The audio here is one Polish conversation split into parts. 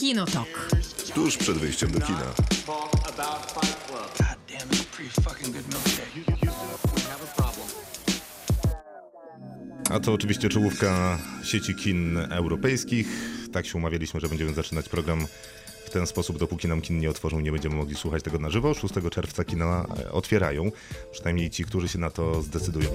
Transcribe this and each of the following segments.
Kinotok. Tuż przed wyjściem do kina. a to oczywiście czołówka sieci kin europejskich. Tak się umawialiśmy, że będziemy zaczynać program w ten sposób, dopóki nam kin nie otworzą, nie będziemy mogli słuchać tego na żywo. 6 czerwca kina otwierają, przynajmniej ci, którzy się na to zdecydują.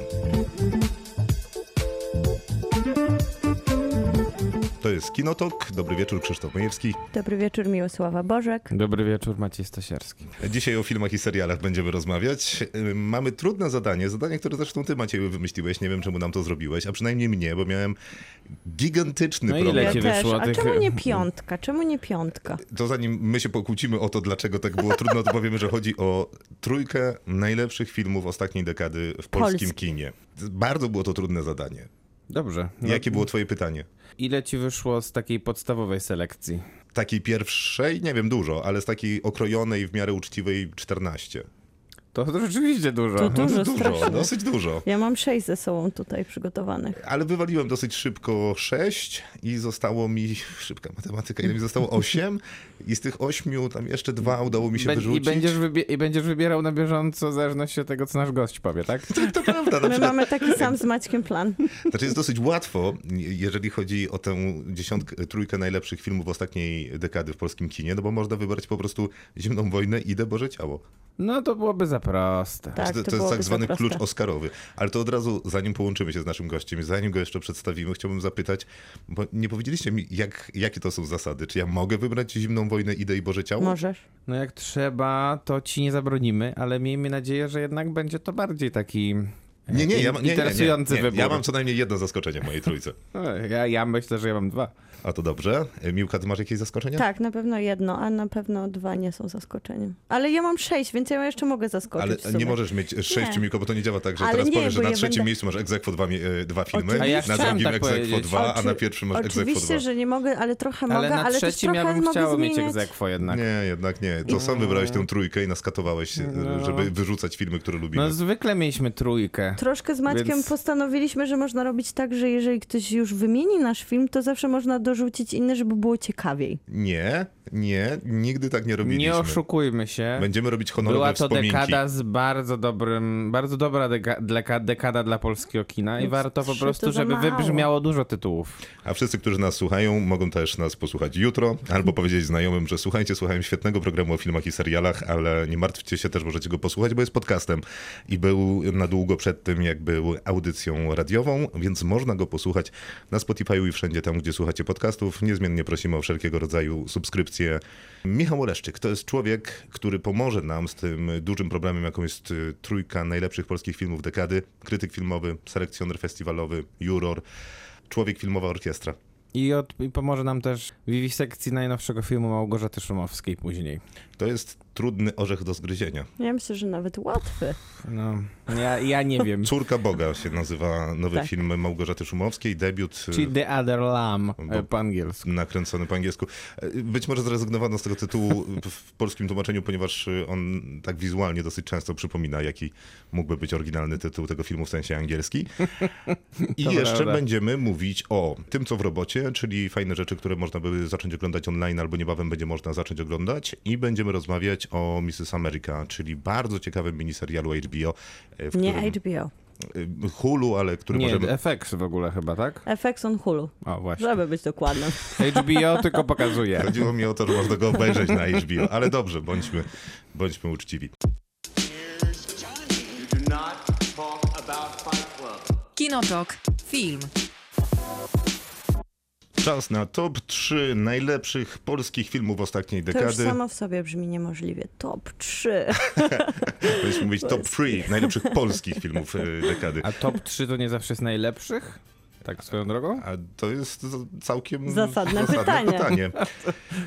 Jest Kinotok. Dobry wieczór, Krzysztof Majewski. Dobry wieczór, Miłosława Bożek. Dobry wieczór, Maciej Stasierski. Dzisiaj o filmach i serialach będziemy rozmawiać. Ym, Mamy trudne zadanie, zadanie, które zresztą ty Macieju wymyśliłeś, nie wiem czemu nam to zrobiłeś, a przynajmniej mnie, bo miałem gigantyczny No ile problem. Ja ci wyszło A tych- czemu nie piątka? Czemu nie piątka? To zanim my się pokłócimy o to, dlaczego tak było trudno, to powiemy, że chodzi o trójkę najlepszych filmów ostatniej dekady w polskim Polski. kinie. Bardzo było to trudne zadanie. Dobrze. No, Jakie było twoje pytanie? Ile ci wyszło z takiej podstawowej selekcji? Takiej pierwszej, nie wiem dużo, ale z takiej okrojonej, w miarę uczciwej 14. To, to rzeczywiście dużo. To dużo, dużo, strasznie. dosyć dużo. Ja mam sześć ze sobą tutaj przygotowanych. Ale wywaliłem dosyć szybko 6 i zostało mi, szybka matematyka, ile mi zostało? 8 i z tych 8 tam jeszcze dwa udało mi się I wyrzucić. będziesz, wybie- I będziesz wybierał na bieżąco w zależności od tego, co nasz gość powie, tak? To prawda, na My przykład, mamy taki sam z Maćkiem plan. znaczy jest dosyć łatwo, jeżeli chodzi o tę dziesiątkę, trójkę najlepszych filmów ostatniej dekady w polskim kinie, no bo można wybrać po prostu Zimną Wojnę i Idę Boże Ciało. No to byłoby za proste. Tak, to, to to jest tak zwany klucz Oscarowy. Ale to od razu, zanim połączymy się z naszym gościem, zanim go jeszcze przedstawimy, chciałbym zapytać, bo nie powiedzieliście mi, jak, jakie to są zasady. Czy ja mogę wybrać Zimną Wojnę, Idę i Boże Ciało? Możesz. No jak trzeba, to ci nie zabronimy, ale miejmy nadzieję, że jednak będzie to bardziej taki e, Nie, nie, ja, nie, nie, interesujący nie, nie. wybór. ja mam co najmniej jedno zaskoczenie w mojej trójce. E, Ja, ja myślę, że ja mam dwa. A to dobrze. E, Miłka, ty masz jakieś zaskoczenia? Tak, na pewno jedno, a na pewno dwa nie są zaskoczeniem. Ale ja mam sześć, więc ja jeszcze mogę zaskoczyć Ale nie możesz mieć sześciu, Nie. Miłko, bo to nie działa tak, że Ale teraz nie, powiesz, że na ja trzecim będę- miejscu masz egzekwo dwa, e, dwa filmy. A ja na drugim tak egzekwo dwa, a na pierwszym masz egzekwo dwa. Oczywiście, że nie mogę, ale trochę mogę, Ale na ale też trzecim trochę ja bym mogę chciał mieć egzekwo jednak. Nie, jednak nie. To sam wybrałeś tę trójkę i naskatowałeś, e, No. żeby wyrzucać filmy, które lubimy. No zwykle mieliśmy trójkę. Troszkę z Maćkiem Więc- postanowiliśmy, że można robić tak, że jeżeli ktoś już wymieni nasz film, to zawsze można dorzucić inny, żeby było ciekawiej. Nie, nie, nigdy tak nie robiliśmy. Nie oszukujmy się. Będziemy robić honorowe Była to wspominki. dekada z bardzo dobrym, bardzo dobra deka, deka, dekada dla polskiego kina i warto po prostu, żeby wybrzmiało dużo tytułów. A wszyscy, którzy nas słuchają, mogą też nas posłuchać jutro, albo powiedzieć znajomym, że słuchajcie, słuchałem świetnego programu o filmach i serialach, ale nie martwcie się, też możecie go posłuchać, bo jest podcastem i był na długo przed tym, jak był audycją radiową, więc można go posłuchać na Spotify'u i wszędzie tam, gdzie słuchacie podcastów. Niezmiennie prosimy o wszelkiego rodzaju subskrypcje. Michał Oleszczyk to jest człowiek, który pomoże nam z tym dużym problemem, jaką jest y, trójka najlepszych polskich filmów dekady. Krytyk filmowy, selekcjoner festiwalowy, juror, człowiek filmowa orkiestra. I, od, I pomoże nam też w wiwisekcji najnowszego filmu Małgorzaty Szumowskiej później. To jest trudny orzech do zgryzienia. Ja myślę, że nawet łatwy. No, ja, ja nie wiem. Córka Boga się nazywa nowy Tak. film Małgorzaty Szumowskiej, debiut Czyli The Other Lamb Bo- e, po angielsku. nakręcony po angielsku. Y, Być może zrezygnowano z tego tytułu w polskim tłumaczeniu, ponieważ on tak wizualnie dosyć często przypomina, jaki mógłby być oryginalny tytuł tego filmu w sensie angielski. I To jeszcze prawda. będziemy mówić o tym, co w robocie, czyli fajne rzeczy, które można by zacząć oglądać online albo niebawem będzie można zacząć oglądać. I będziemy rozmawiać o Mrs. America, czyli bardzo ciekawym miniserialu HBO. y, W Nie którym, HBO. y, Hulu, ale który Nie, możemy... FX w ogóle chyba, tak? FX on Hulu. O, właśnie. Żeby być dokładnym. HBO tylko pokazuje. Chodziło mi o to, że można go obejrzeć na HBO, ale dobrze, bądźmy, bądźmy uczciwi. Kinotok. Film. Czas na top 3 najlepszych polskich filmów ostatniej To już dekady. samo w sobie brzmi niemożliwie. Top 3. Powinniśmy mówić top 3 najlepszych polskich filmów e, dekady. A top 3 to nie zawsze jest najlepszych? Tak swoją drogą? A to jest całkiem Zasadne pytanie. pytanie.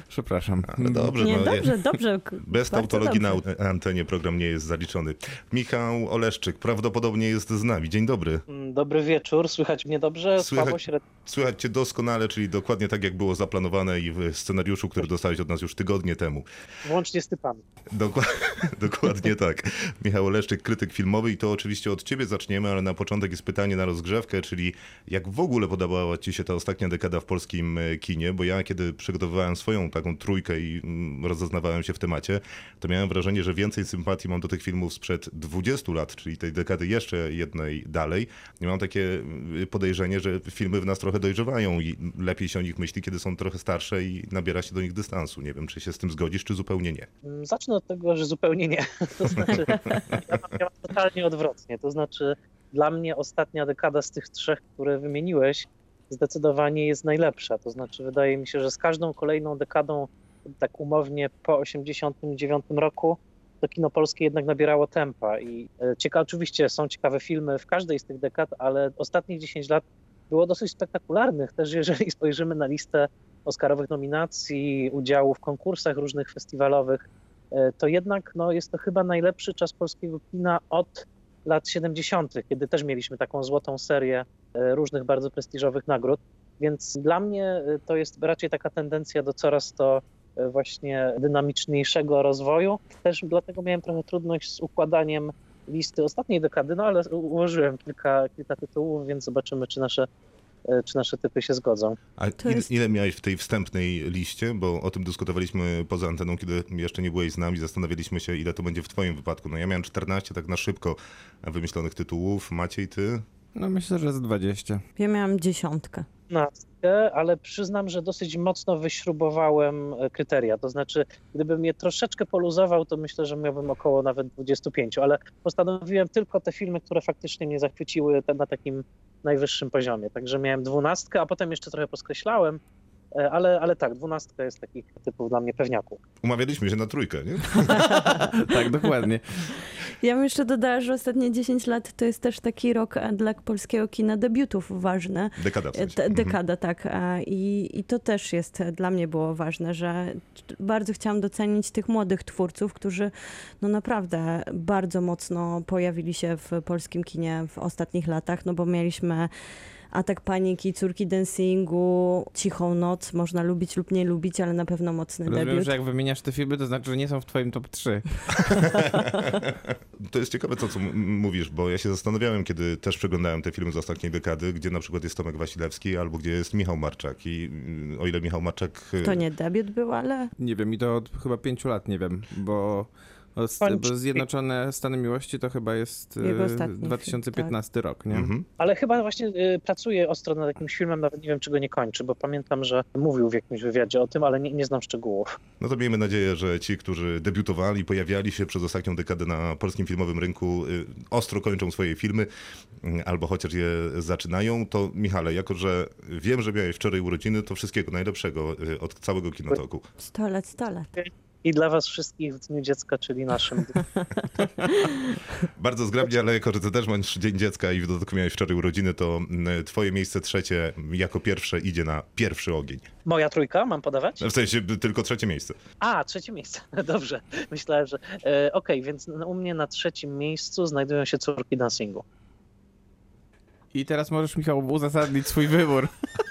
Przepraszam. Ale dobrze, Nie, no, dobrze, dobrze. Bez tautologii na antenie program nie jest zaliczony. Michał Oleszczyk prawdopodobnie jest z nami. Dzień dobry. Mm, Dobry wieczór, słychać mnie dobrze? Słychać. Słychać cię doskonale, czyli dokładnie tak, jak było zaplanowane i w scenariuszu, który dostałeś od nas już tygodnie temu. Włącznie z typami. Dokładnie, dokładnie tak. Michał Oleszczyk, krytyk filmowy i to oczywiście od ciebie zaczniemy, ale na początek jest pytanie na rozgrzewkę, czyli jak w ogóle podobała ci się ta ostatnia dekada w polskim e, kinie, bo ja kiedy przygotowywałem swoją taką trójkę i mm, rozeznawałem się w temacie, to miałem wrażenie, że więcej sympatii mam do tych filmów sprzed 20 lat, czyli tej dekady jeszcze jednej dalej. I mam takie y, podejrzenie, że filmy w nas trochę dojrzewają i lepiej się o nich myśli, kiedy są trochę starsze i nabiera się do nich dystansu. Nie wiem, czy się z tym zgodzisz, czy zupełnie nie. Mm, Zacznę od tego, że zupełnie nie. To znaczy, ja ja mam totalnie odwrotnie. To znaczy, dla mnie ostatnia dekada z tych trzech, które wymieniłeś, zdecydowanie jest najlepsza. To znaczy, wydaje mi się, że z każdą kolejną dekadą, tak umownie po 89 roku, to kino polskie jednak nabierało tempa. I e, ciekawe, oczywiście są ciekawe filmy w każdej z tych dekad, ale ostatnich 10 lat było dosyć spektakularnych. Też jeżeli spojrzymy na listę Oscarowych nominacji, udziału w konkursach różnych festiwalowych, e, to jednak no, jest to chyba najlepszy czas polskiego kina od lat 70., kiedy też mieliśmy taką złotą serię e, różnych bardzo prestiżowych nagród. Więc dla mnie e, to jest raczej taka tendencja do coraz to e, właśnie dynamiczniejszego rozwoju. Też dlatego miałem trochę trudność z układaniem listy ostatniej dekady, no ale ułożyłem kilka, kilka tytułów, więc zobaczymy, czy nasze, czy nasze typy się zgodzą. A ile, jest- ile miałeś w tej wstępnej liście? Bo o tym dyskutowaliśmy poza anteną, kiedy jeszcze nie byłeś z nami. Zastanawialiśmy się, ile to będzie w twoim wypadku. No ja miałem 14 tak na szybko wymyślonych tytułów. Maciej, ty? No myślę, że z 20. Ja miałam dziesiątkę. 15, ale przyznam, że dosyć mocno wyśrubowałem e, kryteria. To znaczy, gdybym je troszeczkę poluzował, to myślę, że miałbym około nawet 25, ale postanowiłem tylko te filmy, które faktycznie mnie zachwyciły na takim najwyższym poziomie. Także miałem dwunastkę, a potem jeszcze trochę poskreślałem, e, ale, ale tak, dwunastka jest takich typów dla mnie pewniaków. Umawialiśmy się na trójkę, nie? tak, dokładnie. Ja bym jeszcze dodała, że ostatnie 10 lat to jest też taki rok e, dla polskiego kina debiutów ważny. Dekada w sensie. Mhm. Dekada, tak. E, I, I to też jest, dla mnie było ważne, że bardzo chciałam docenić tych młodych twórców, którzy no naprawdę bardzo mocno pojawili się w polskim kinie w ostatnich latach, no bo mieliśmy Atak Paniki, Córki Dancingu, Cichą Noc, można lubić lub nie lubić, ale na pewno mocny Rozumiem, debiut. że jak wymieniasz te filmy, to znaczy, że nie są w twoim top 3. To jest ciekawe to, co mówisz, bo ja się zastanawiałem, kiedy też przeglądałem te filmy z ostatniej dekady, gdzie na przykład jest Tomek Wasilewski albo gdzie jest Michał Marczak. I mm, o ile Michał Marczak... y, To nie debiut był, ale Nie wiem, i to od chyba 5 lat, nie wiem, bo, bo, Zjednoczone Stany Miłości to chyba jest Jego e, ostatni film, 2015 rok, nie? Mhm. Ale chyba właśnie y, pracuje ostro nad jakimś filmem, nawet nie wiem, czy go nie kończy, bo pamiętam, że mówił w jakimś wywiadzie o tym, ale nie, nie znam szczegółów. No to miejmy nadzieję, że ci, którzy debiutowali, pojawiali się przez ostatnią dekadę na polskim filmowym rynku, y, ostro kończą swoje filmy, y, albo chociaż je zaczynają. To Michale, jako że wiem, że miałeś wczoraj urodziny, to wszystkiego najlepszego y, od całego Kinotoku. 100 lat, 100 lat. I dla was wszystkich w Dniu Dziecka, czyli naszym. Bardzo zgrabnie, ale jako, że ty też masz Dzień Dziecka i w dodatku miałeś wczoraj urodziny, to y, twoje miejsce trzecie jako pierwsze idzie na pierwszy ogień. Moja trójka, mam podawać? W sensie tylko trzecie miejsce. A, trzecie miejsce. Dobrze. Myślałem, że. E, Okej, więc n- u mnie na trzecim miejscu znajdują się córki dancingu. I teraz możesz, Michał, uzasadnić swój wybór.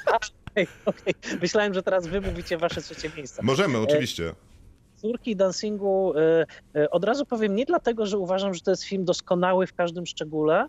Okej, okej. Myślałem, że teraz wy mówicie wasze trzecie miejsce. Możemy, oczywiście. Córki dancingu e, e, od razu powiem nie dlatego, że uważam, że to jest film doskonały w każdym szczególe,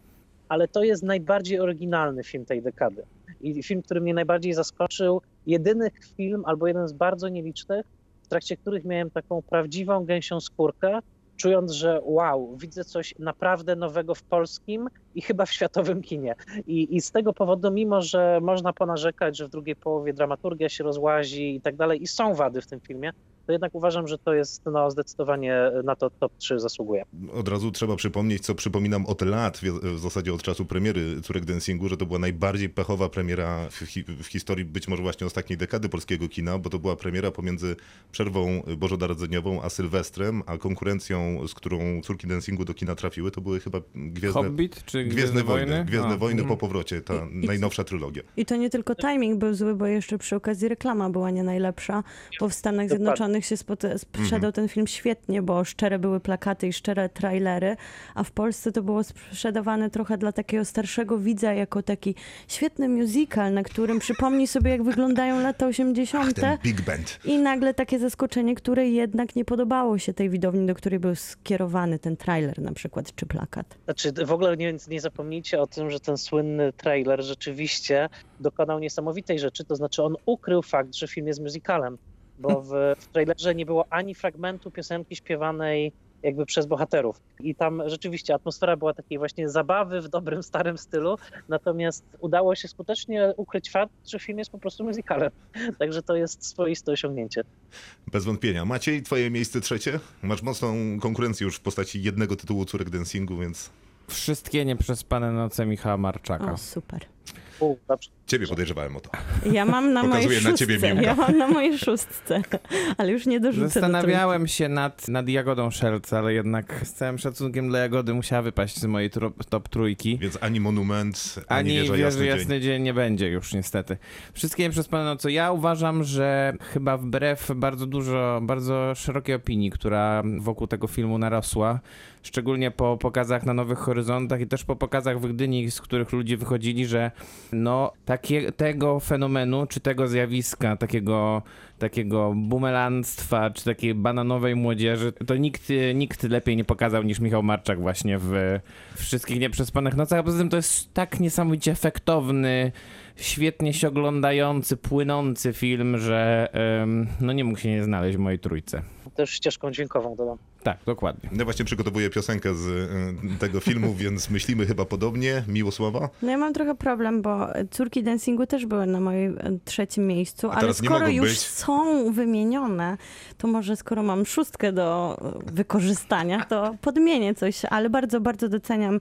ale to jest najbardziej oryginalny film tej dekady. I film, który mnie najbardziej zaskoczył, jedyny film albo jeden z bardzo nielicznych, w trakcie których miałem taką prawdziwą gęsią skórkę, czując, że wow, widzę coś naprawdę nowego w polskim i chyba w światowym kinie. I, I z tego powodu, mimo że można ponarzekać, że w drugiej połowie dramaturgia się rozłazi i tak dalej, i są wady w tym filmie, to jednak uważam, że to jest no, zdecydowanie na to top 3 zasługuje. Od razu trzeba przypomnieć, co przypominam od lat, w zasadzie od czasu premiery Córek Dancingu, że to była najbardziej pechowa premiera w, hi w historii być może właśnie ostatniej dekady polskiego kina, bo to była premiera pomiędzy przerwą bożonarodzeniową a Sylwestrem, a konkurencją, z którą Córki Dancingu do kina trafiły, to były chyba Gwiezdne, Hobbit czy Gwiezdne Wojny. Gwiezdne A, Wojny po powrocie, ta I- i- najnowsza trylogia. I to nie tylko timing był zły, bo jeszcze przy okazji reklama była nie najlepsza, bo w Stanach Dokładnie. Zjednoczonych Stanach się spod- sprzedał ten film świetnie, bo szczere były plakaty i szczere trailery, a w Polsce to było sprzedawane trochę dla takiego starszego widza jako taki świetny musical, na którym przypomni sobie, jak wyglądają lata 80. Ten Big Band. I nagle takie zaskoczenie, które jednak nie podobało się tej widowni, do której był skierowany ten trailer na przykład, czy plakat. Znaczy, w ogóle nie, nie zapomnijcie o tym, że ten słynny trailer rzeczywiście dokonał niesamowitej rzeczy, to znaczy on ukrył fakt, że film jest musicalem, bo w, w trailerze nie było ani fragmentu piosenki śpiewanej jakby przez bohaterów. I tam rzeczywiście atmosfera była takiej właśnie zabawy w dobrym, starym stylu, natomiast udało się skutecznie ukryć fakt, że film jest po prostu musicalem. Także to jest swoiste osiągnięcie. Bez wątpienia. Maciej, twoje miejsce trzecie? Masz mocną konkurencję już w postaci jednego tytułu Córek Dancingu, więc Wszystkie nieprzespane noce Michała Marczaka. O, super. U, dobrze. Ciebie podejrzewałem o to. Ja mam na mojej Pokazuję na szóstce. ciebie ja mam na mojej szóstce, ale już nie dorzucę do Zastanawiałem się nad, nad Jagodą Szelc, ale jednak z całym szacunkiem dla Jagody musiała wypaść z mojej tro, top trójki. Więc ani Monument, ani, Ani Wieża Jasny, jasny, Dzień. dzień nie będzie już niestety. Wszystkie nieprzespane noce. Ja uważam, że chyba wbrew bardzo dużo, bardzo szerokiej opinii, która wokół tego filmu narosła, szczególnie po pokazach na Nowych Horyzontach i też po pokazach w Gdyni, z których ludzie wychodzili, że no takie, tego fenomenu, czy tego zjawiska, takiego, takiego bumelanstwa, czy takiej bananowej młodzieży, to nikt, nikt lepiej nie pokazał niż Michał Marczak właśnie w wszystkich nieprzespanych nocach. A poza tym to jest tak niesamowicie efektowny, świetnie się oglądający, płynący film, że no nie mógł się nie znaleźć w mojej trójce. Też ścieżką dźwiękową dodam. Tak, dokładnie. Ja właśnie przygotowuję piosenkę z y, tego filmu, więc myślimy chyba podobnie. Miłosława? No ja mam trochę problem, bo córki dancingu też były na moim e, trzecim miejscu, ale skoro już być. są wymienione, to może skoro mam szóstkę do wykorzystania, to podmienię coś, ale bardzo, bardzo doceniam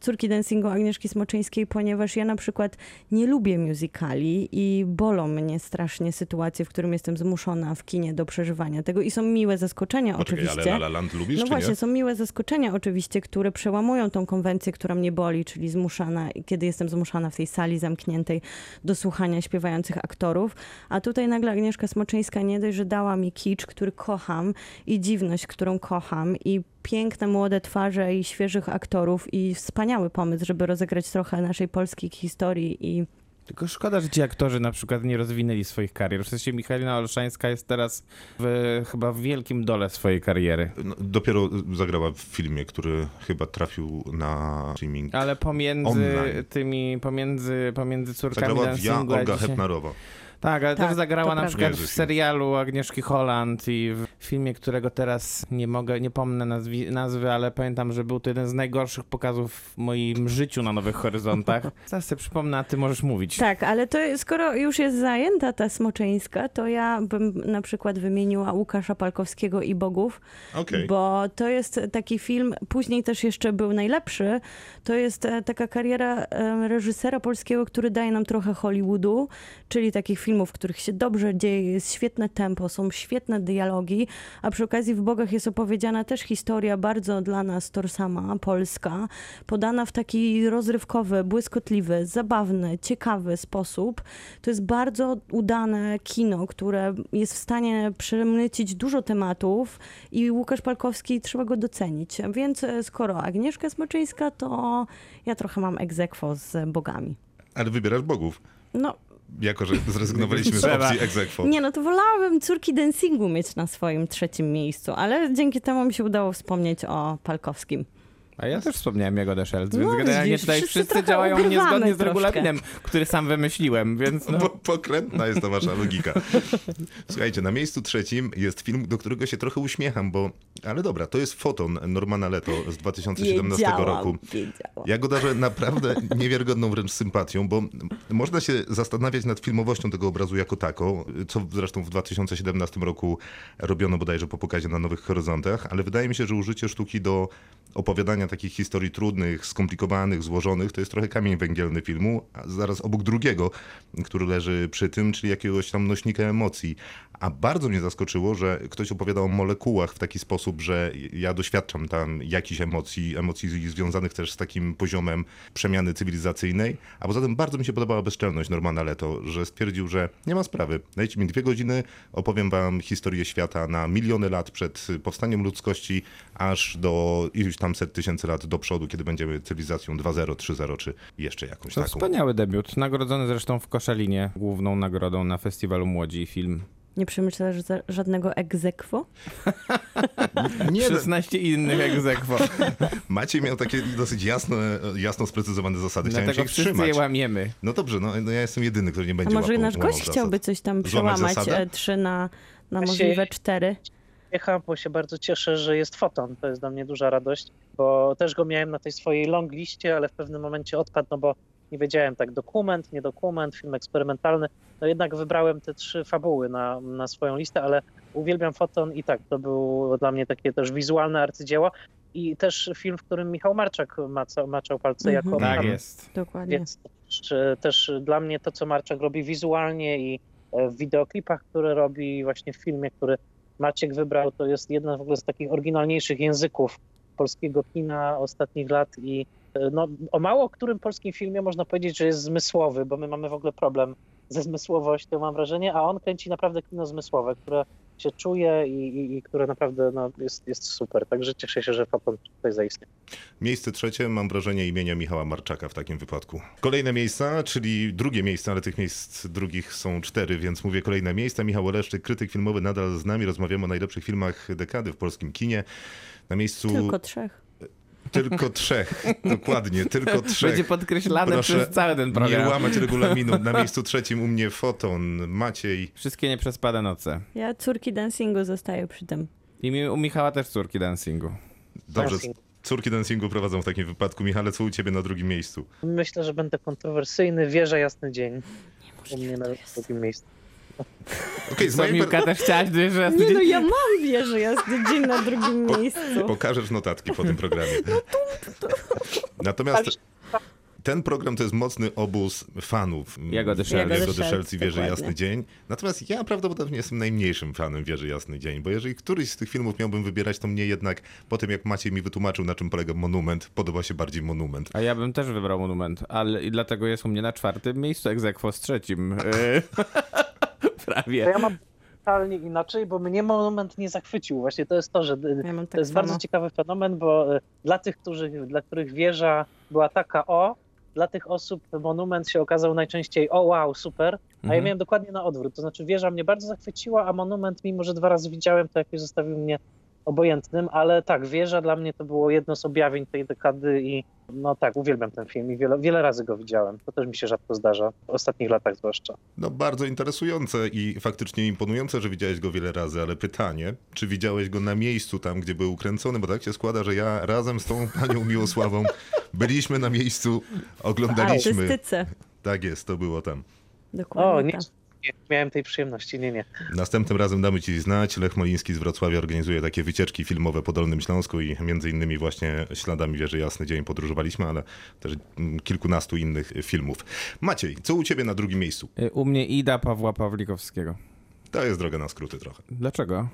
córki dancingu Agnieszki Smoczyńskiej, ponieważ ja na przykład nie lubię musicali i bolą mnie strasznie sytuacje, w którym jestem zmuszona w kinie do przeżywania tego i są miłe zaskoczenia Poczekaj, oczywiście. ale La La Land lubisz, No właśnie, nie? są miłe zaskoczenia oczywiście, które przełamują tą konwencję, która mnie boli, czyli zmuszana, kiedy jestem zmuszana w tej sali zamkniętej do słuchania śpiewających aktorów. A tutaj nagle Agnieszka Smoczyńska nie dość, że dała mi kicz, który kocham i dziwność, którą kocham i piękne młode twarze i świeżych aktorów i wspaniały pomysł, żeby rozegrać trochę naszej polskiej historii i Tylko szkoda, że ci aktorzy na przykład nie rozwinęli swoich karier. W sensie Michalina Olszańska jest teraz w, chyba w wielkim dole swojej kariery. No, dopiero zagrała w filmie, który chyba trafił na streaming. Ale pomiędzy Online. tymi, pomiędzy, pomiędzy córkami Zagrała w Ja, dancingu, a Olga dzisiaj- Hepnarowa. Tak, ale Tak, też zagrała na przykład Jezu, w serialu Agnieszki Holland i w filmie, którego teraz nie mogę, nie pomnę nazwi, nazwy, ale pamiętam, że był to jeden z najgorszych pokazów w moim życiu na Nowych Horyzontach. Zaraz sobie przypomnę, a ty możesz mówić. Tak, ale to skoro już jest zajęta ta Smoczyńska, to ja bym na przykład wymieniła Łukasza Palkowskiego i Bogów, Okej. bo to jest taki film, później też jeszcze był najlepszy, to jest e, taka kariera reżysera polskiego, który daje nam trochę Hollywoodu, czyli takich filmów, w których się dobrze dzieje, jest świetne tempo, są świetne dialogi, a przy okazji w Bogach jest opowiedziana też historia bardzo dla nas torsama, polska, podana w taki rozrywkowy, błyskotliwy, zabawny, ciekawy sposób. To jest bardzo udane kino, które jest w stanie przemycić dużo tematów i Łukasz Palkowski trzeba go docenić. Więc e, skoro Agnieszka Smoczyńska, to ja trochę mam egzekwo z bogami. Ale wybierasz bogów. No, Jako, że zrezygnowaliśmy z opcji egzekwo. nie no, to wolałabym córki dancingu mieć na swoim trzecim miejscu, ale dzięki temu mi się udało wspomnieć o Palkowskim. A ja też wspomniałem Jagodę Szelc, No, więc generalnie widzisz, tutaj wszyscy wszyscy działają niezgodnie z troszkę. regulaminem, który sam wymyśliłem, więc no... Bo pokrętna jest to wasza logika. Słuchajcie, na miejscu trzecim jest film, do którego się trochę uśmiecham, bo... Ale dobra, to jest Foton Normana Leto z 2017 Wiedziałam, roku. wiedziałam. Ja go darzę naprawdę niewiarygodną wręcz sympatią, bo można się zastanawiać nad filmowością tego obrazu jako taką, co zresztą w 2017 roku robiono bodajże po pokazie na Nowych Horyzontach, ale wydaje mi się, że użycie sztuki do opowiadania takich historii trudnych, skomplikowanych, złożonych, to jest trochę kamień węgielny filmu, a zaraz obok drugiego, który leży przy tym, czyli jakiegoś tam nośnika emocji. A bardzo mnie zaskoczyło, że ktoś opowiadał o molekułach w taki sposób, że ja doświadczam tam jakichś emocji, emocji związanych też z takim poziomem przemiany cywilizacyjnej, a poza tym bardzo mi się podobała bezczelność Normana Leto, że stwierdził, że nie ma sprawy, dajcie mi dwie godziny, opowiem wam historię świata na miliony lat przed powstaniem ludzkości, aż do iluś tam set tysięcy lat do przodu, kiedy będziemy cywilizacją 2.0, 3.0 czy jeszcze jakąś To taką. wspaniały debiut, nagrodzony zresztą w Koszalinie, główną nagrodą na festiwalu Młodzi Film. Nie przemyślasz żadnego egzekwo? Nie, no, 16 innych egzekwo. Maciej miał takie dosyć jasno, jasno sprecyzowane zasady, chciałem się Dlatego ich wszyscy trzymać. je łamiemy. No dobrze, no, no ja jestem jedyny, który nie A będzie może łapał, nasz gość zasad. chciałby coś tam przełamać, e, trzy na, na się- możliwe cztery? Jechałem, bo się bardzo cieszę, że jest foton. To jest dla mnie duża radość, bo też go miałem na tej swojej long liście, ale w pewnym momencie odpadł, no bo nie wiedziałem tak dokument, nie dokument, film eksperymentalny. No jednak wybrałem te trzy fabuły na, na swoją listę, ale uwielbiam foton i tak, to było dla mnie takie też wizualne arcydzieło i też film, w którym Michał Marczak maca, maczał palce Mhm. jako Tak autor. jest. Dokładnie. Więc też, też dla mnie to, co Marczak robi wizualnie i e, w wideoklipach, które robi właśnie w filmie, który Maciek wybrał, to jest jeden w ogóle z takich oryginalniejszych języków polskiego kina ostatnich lat i e, no, o mało którym polskim filmie można powiedzieć, że jest zmysłowy, bo my mamy w ogóle problem ze zmysłowością, mam wrażenie, a on kręci naprawdę kino zmysłowe, które się czuje i, i, i które naprawdę no, jest, jest super. Także cieszę się, że Fapon tutaj zaistniał. Miejsce trzecie, mam wrażenie, imienia Michała Marczaka w takim wypadku. Kolejne miejsca, czyli drugie miejsce, ale tych miejsc drugich są cztery, więc mówię kolejne miejsca. Michał Oleszczyk, krytyk filmowy, nadal z nami. Rozmawiamy o najlepszych filmach dekady w polskim kinie. Na miejscu Tylko trzech. Tylko trzech, dokładnie, tylko trzech. Będzie podkreślane Proszę przez cały ten Nie program. łamać regulaminu. Na miejscu trzecim u mnie Foton, Maciej. Wszystkie nieprzespane noce. Ja córki dancingu zostaję przy tym. I mi, u Michała też córki dancingu. Dobrze, córki dancingu prowadzą w takim wypadku. Michale, co u ciebie na drugim miejscu? Myślę, że będę kontrowersyjny. Wieża Jasny Dzień. U mnie na drugim miejscu. Okej, z Co, mojej Miłka, też chciałaś, że raz Nie no, ja mam wieżę jasny dzień na drugim miejscu. Pokażesz notatki po tym programie. Natomiast ten program to jest mocny obóz fanów Jagody Szelc. I Wieży. Jasny Dzień. Natomiast ja prawdopodobnie jestem najmniejszym fanem Wieży Jasny Dzień, bo jeżeli któryś z tych filmów miałbym wybierać, to mnie jednak po tym jak Maciej mi wytłumaczył, na czym polega monument, podoba się bardziej monument. A ja bym też wybrał monument, ale i dlatego jest u mnie na czwartym miejscu egzekwo z trzecim. Yy, To Prawie. ja mam totalnie inaczej, bo mnie monument nie zachwycił. Właśnie to jest to, że Ja to tak jest samo. bardzo ciekawy fenomen, bo y, dla tych, którzy, dla których wieża była taka o, dla tych osób monument się okazał najczęściej o wow, super, a ja Mhm. miałem dokładnie na odwrót. To znaczy wieża mnie bardzo zachwyciła, a monument, mimo że dwa razy widziałem, to jakoś zostawił mnie obojętnym, ale tak, wieża dla mnie to było jedno z objawień tej dekady i no tak, uwielbiam ten film i wiele, wiele razy go widziałem. To też mi się rzadko zdarza, w ostatnich latach zwłaszcza. No bardzo interesujące i faktycznie imponujące, że widziałeś go wiele razy, ale pytanie, czy widziałeś go na miejscu tam, gdzie był kręcony, bo tak się składa, że ja razem z tą panią Miłosławą byliśmy na miejscu, oglądaliśmy. Artystyce. Tak jest, to było tam. Dokładnie O, nie, tak. Nie miałem tej przyjemności, nie, nie. Następnym razem damy Ci znać. Lech Moliński z Wrocławia organizuje takie wycieczki filmowe po Dolnym Śląsku i między innymi właśnie śladami Wieży Jasny Dzień podróżowaliśmy, ale też mm, kilkunastu innych filmów. Maciej, co u Ciebie na drugim miejscu? Yy, U mnie Ida Pawła Pawlikowskiego. To jest droga na skróty trochę. Dlaczego?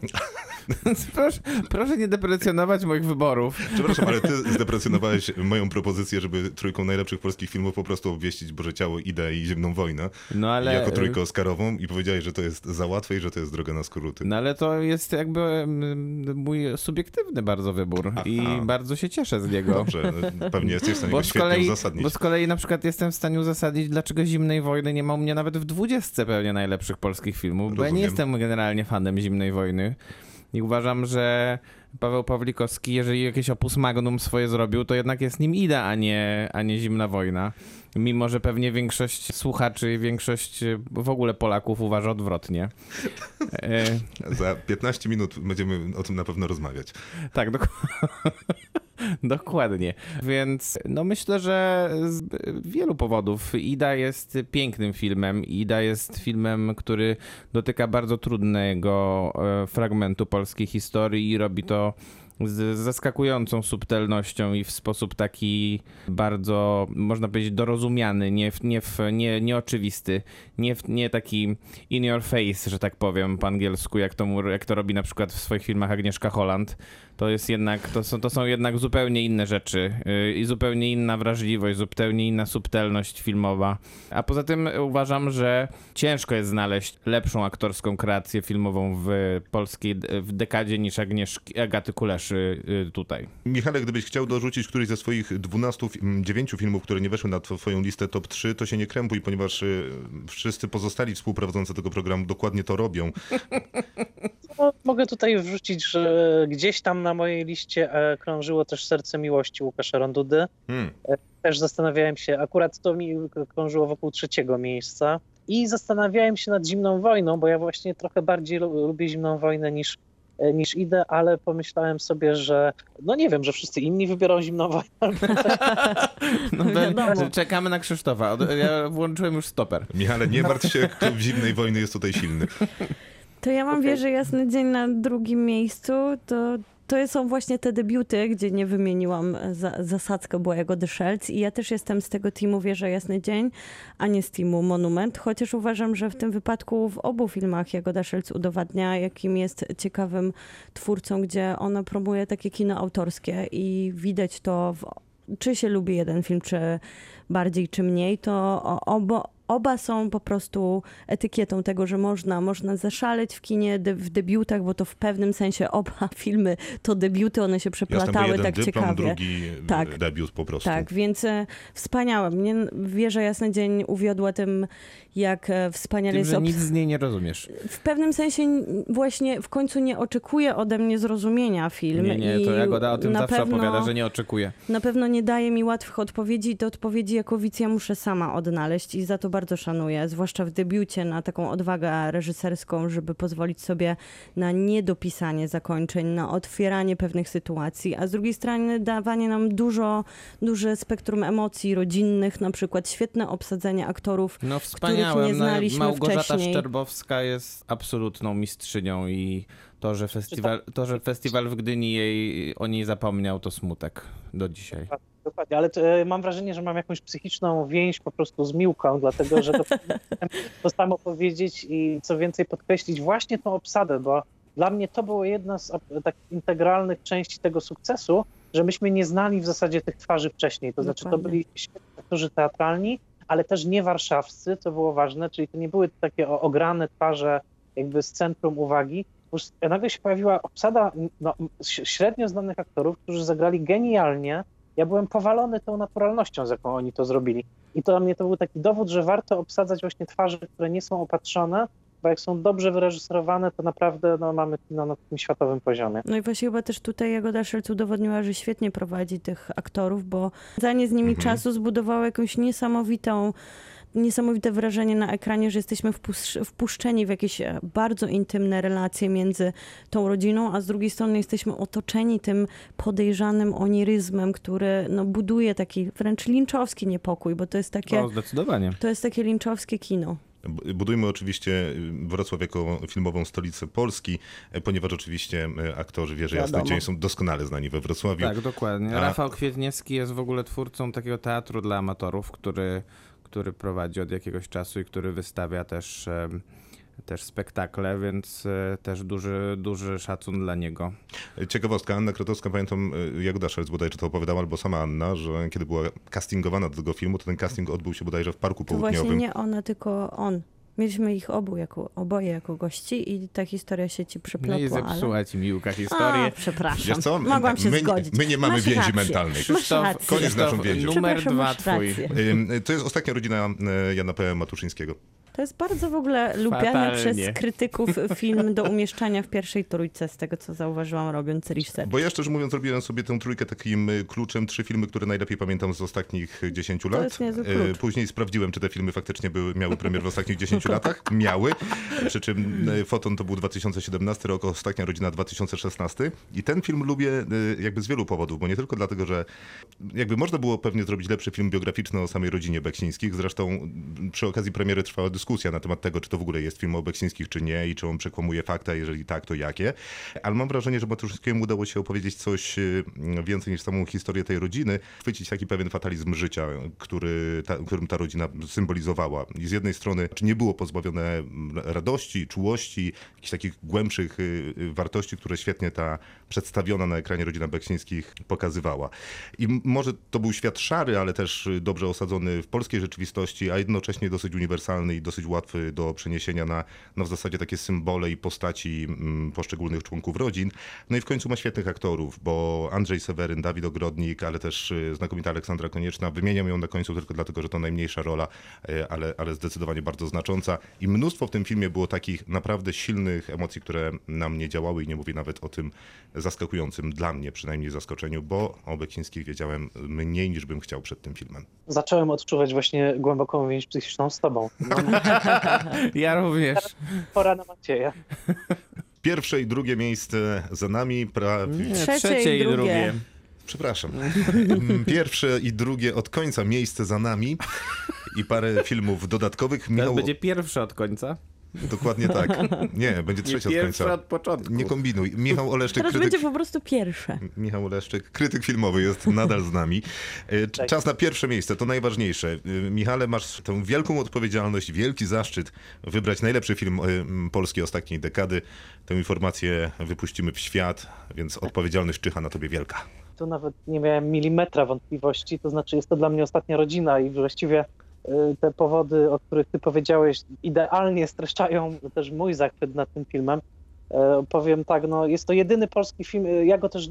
proszę, proszę nie deprecjonować moich wyborów. Przepraszam, ale Ty zdeprecjonowałeś moją propozycję, żeby trójką najlepszych polskich filmów po prostu obwieścić Boże Ciało, Idę i Zimną Wojnę No ale... jako trójkę oscarową i powiedziałeś, że to jest za łatwe i że to jest droga na skróty. No ale to jest jakby mm, mój subiektywny bardzo wybór i Aha. bardzo się cieszę z niego. Dobrze, no, pewnie jesteś w stanie go Bo świetnie kolei, uzasadnić. bo z kolei na przykład jestem w stanie uzasadnić, dlaczego Zimnej Wojny nie ma u mnie nawet w dwudziestce pewnie najlepszych polskich filmów, bo ja nie Rozumiem. Jestem generalnie fanem Zimnej Wojny i uważam, że Paweł Pawlikowski, jeżeli jakieś opus magnum swoje zrobił, to jednak jest nim Ida, a nie, a nie Zimna Wojna. Mimo, że pewnie większość słuchaczy i większość e, w ogóle Polaków uważa odwrotnie. E, Za 15 minut będziemy o tym na pewno rozmawiać. Tak, dok- dokładnie. Więc no myślę, że z wielu powodów Ida jest pięknym filmem. Ida jest filmem, który dotyka bardzo trudnego e, fragmentu polskiej historii i robi to z zaskakującą subtelnością i w sposób taki bardzo, można powiedzieć, dorozumiany, nie, nie, nie, nieoczywisty, nie, nie taki in your face, że tak powiem po angielsku, jak to, jak to robi na przykład w swoich filmach Agnieszka Holland. To jest jednak, to są, to są jednak zupełnie inne rzeczy yy, i zupełnie inna wrażliwość, zupełnie inna subtelność filmowa. A poza tym uważam, że ciężko jest znaleźć lepszą aktorską kreację filmową w polskiej w dekadzie niż Agnieszki, Agaty Kuleszy yy, tutaj. Michale, gdybyś chciał dorzucić któryś ze swoich 12, fi- 9 filmów, które nie weszły na twoją listę top 3, to się nie krępuj, ponieważ y, wszyscy pozostali współprowadzący tego programu dokładnie to robią. No, mogę tutaj wrzucić, że gdzieś tam na mojej liście e, krążyło też Serce Miłości Łukasza Rondudy. Hmm. Też zastanawiałem się, akurat to mi krążyło wokół trzeciego miejsca. I zastanawiałem się nad Zimną Wojną, bo ja właśnie trochę bardziej lu- lubię Zimną Wojnę niż, e, niż idę, ale pomyślałem sobie, że no nie wiem, że wszyscy inni wybiorą Zimną Wojnę. No, Wiadomo. czekamy na Krzysztofa. Ja włączyłem już stoper. Michale, nie martw się, klub zimnej wojny jest tutaj silny. To ja mam wierzę Jasny Dzień na drugim miejscu. To, to są właśnie te debiuty, gdzie nie wymieniłam za, zasadzkę Błojego The Shells. I ja też jestem z tego teamu Wierzę Jasny Dzień, a nie z teamu Monument, chociaż uważam, że w tym wypadku w obu filmach Jagoda Szelc udowadnia, jakim jest ciekawym twórcą, gdzie ona promuje takie kino autorskie. I widać to w czy się lubi jeden film, czy bardziej, czy mniej, to obo, oba są po prostu etykietą tego, że można, można zaszaleć w kinie, de, w debiutach, bo to w pewnym sensie oba filmy to debiuty, one się przeplatały jeden tak dyplom, ciekawie. drugi y, Tak. debiut po prostu. Tak, więc e, wspaniałe. Mnie Wieża Jasny Dzień uwiodła tym, jak e, wspaniale Tym, jest że nic z niej nie rozumiesz. w pewnym sensie właśnie w końcu nie oczekuje ode mnie zrozumienia film. Nie, nie, to Jagoda o tym zawsze pewno, opowiada, że nie oczekuje. Na pewno nie daje mi łatwych odpowiedzi i te odpowiedzi jako widz ja muszę sama odnaleźć i za to bardzo szanuję, zwłaszcza w debiucie na taką odwagę reżyserską, żeby pozwolić sobie na niedopisanie zakończeń, na otwieranie pewnych sytuacji, a z drugiej strony dawanie nam dużo, duże spektrum emocji rodzinnych, na przykład świetne obsadzenie aktorów No wspaniałe. nie No, znaliśmy Małgorzata wcześniej. Szczerbowska jest absolutną mistrzynią i to że, festiwal, to, że festiwal w Gdyni jej, o niej zapomniał, to smutek do dzisiaj. Dokładnie, ale e, mam wrażenie, że mam jakąś psychiczną więź po prostu z Miłką, dlatego że to, to samo powiedzieć i co więcej podkreślić właśnie tą obsadę, bo dla mnie to było jedna z takich integralnych części tego sukcesu, że myśmy nie znali w zasadzie tych twarzy wcześniej. To znaczy to Dokładnie. byli świetni aktorzy teatralni, ale też nie warszawscy, to było ważne, czyli to nie były takie ograne twarze jakby z centrum uwagi. Nagle się pojawiła obsada no, średnio znanych aktorów, którzy zagrali genialnie, ja byłem powalony tą naturalnością, z jaką oni to zrobili. I to dla mnie to był taki dowód, że warto obsadzać właśnie twarze, które nie są opatrzone, bo jak są dobrze wyreżyserowane, to naprawdę no, mamy kino na takim światowym poziomie. No i właśnie chyba też tutaj Jagoda Szelc udowodniła, że świetnie prowadzi tych aktorów, bo zdanie z nimi Mhm. czasu zbudowało jakąś niesamowitą niesamowite wrażenie na ekranie, że jesteśmy wpusz- wpuszczeni w jakieś e, bardzo intymne relacje między tą rodziną, a z drugiej strony jesteśmy otoczeni tym podejrzanym oniryzmem, który no, buduje taki wręcz linczowski niepokój, bo to jest takie, No, zdecydowanie. to jest takie linczowskie kino. Budujmy oczywiście y, Wrocław jako filmową stolicę Polski, e, ponieważ oczywiście aktorzy Wieży Jasny Wiadomo. Dzień są doskonale znani we Wrocławiu. Tak, dokładnie. A- Rafał Kwietniewski jest w ogóle twórcą takiego teatru dla amatorów, który, który prowadzi od jakiegoś czasu i który wystawia też, też spektakle, więc e, też duży, duży szacun dla niego. Ciekawostka, Anna Krotowska, pamiętam, y, Jagoda Szelc bodajże to opowiadała, albo sama Anna, że kiedy była castingowana do tego filmu, to ten casting odbył się bodajże w Parku To właśnie Południowym. nie ona, tylko on. Mieliśmy ich obu jako, oboje jako gości i ta historia się ci No i przyplotła, ale... zepsuła ci Miłka A, historię. przepraszam. Wiesz co? Mogłam się my, zgodzić. my nie mamy Masz więzi rację. mentalnej. Masz Krzysztof, rację. Koniec z naszą więzią. Numer Przepraszam, dwa twój. To jest ostatnia rodzina Jana P. Matuszyńskiego. To jest bardzo w ogóle lubiany Fatalnie. przez krytyków film do umieszczania w pierwszej trójce, z tego co zauważyłam robiąc research. Bo ja szczerze mówiąc robiłem sobie tę trójkę takim y, kluczem, trzy filmy, które najlepiej pamiętam z ostatnich 10 lat. jest niezły E, klucz. Później sprawdziłem, czy te filmy faktycznie były, miały premier w ostatnich 10 latach. Miały. Przy czym Foton to był 2017 rok, Ostatnia Rodzina 2016. I ten film lubię jakby z wielu powodów, bo nie tylko dlatego, że jakby można było pewnie zrobić lepszy film biograficzny o samej rodzinie Beksińskich. Zresztą przy okazji premiery trwała dyskusja dyskusja na temat tego, czy to w ogóle jest film o Beksińskich, czy nie i czy on przekłamuje fakta, jeżeli tak, to jakie. Ale mam wrażenie, że Matuszyńskiemu udało się opowiedzieć coś y, więcej niż samą historię tej rodziny, chwycić taki pewien fatalizm życia, który ta, którym ta rodzina symbolizowała. I z jednej strony czy nie było pozbawione mm, radości, czułości, jakichś takich głębszych y, y, wartości, które świetnie ta przedstawiona na ekranie rodzina Beksińskich pokazywała. I może to był świat szary, ale też dobrze osadzony w polskiej rzeczywistości, a jednocześnie dosyć uniwersalny i dosyć łatwy do przeniesienia na, na w zasadzie takie symbole i postaci mm, poszczególnych członków rodzin. No i w końcu ma świetnych aktorów, bo Andrzej Seweryn, Dawid Ogrodnik, ale też y, znakomita Aleksandra Konieczna. Wymieniam ją na końcu tylko dlatego, że to najmniejsza rola, y, ale, ale zdecydowanie bardzo znacząca. I mnóstwo w tym filmie było takich naprawdę silnych emocji, które na mnie działały i nie mówię nawet o tym zaskakującym dla mnie przynajmniej zaskoczeniu, bo o Beksińskich wiedziałem mniej niż bym chciał przed tym filmem. Zacząłem odczuwać właśnie głęboką więź psychiczną z tobą. No, Ja również. pora na Macieja. Pierwsze i drugie miejsce za nami. Prawie... Nie, Trzecie trzecie i drugie. drugie. Przepraszam. Mm, Pierwsze i drugie od końca miejsce za nami i parę filmów dodatkowych. Teraz Michał, będzie pierwszy od końca. Dokładnie tak. Nie, będzie Nie trzeci od końca. od początku. Nie kombinuj. Michał Oleszczyk, Teraz krytyk, będzie po prostu pierwsze. Michał Oleszczyk, krytyk filmowy jest nadal z nami. E, Tak. Czas na pierwsze miejsce, to najważniejsze. E, Michale, masz tę wielką odpowiedzialność, wielki zaszczyt wybrać najlepszy film e, m, polskiej ostatniej dekady. Tę informację wypuścimy w świat, więc odpowiedzialność czyha na tobie wielka. Tu nawet nie miałem milimetra wątpliwości, to znaczy jest to dla mnie ostatnia rodzina i właściwie te powody, o których ty powiedziałeś, idealnie streszczają też mój zachwyt nad tym filmem. E, Powiem tak, no jest to jedyny polski film, y, ja go też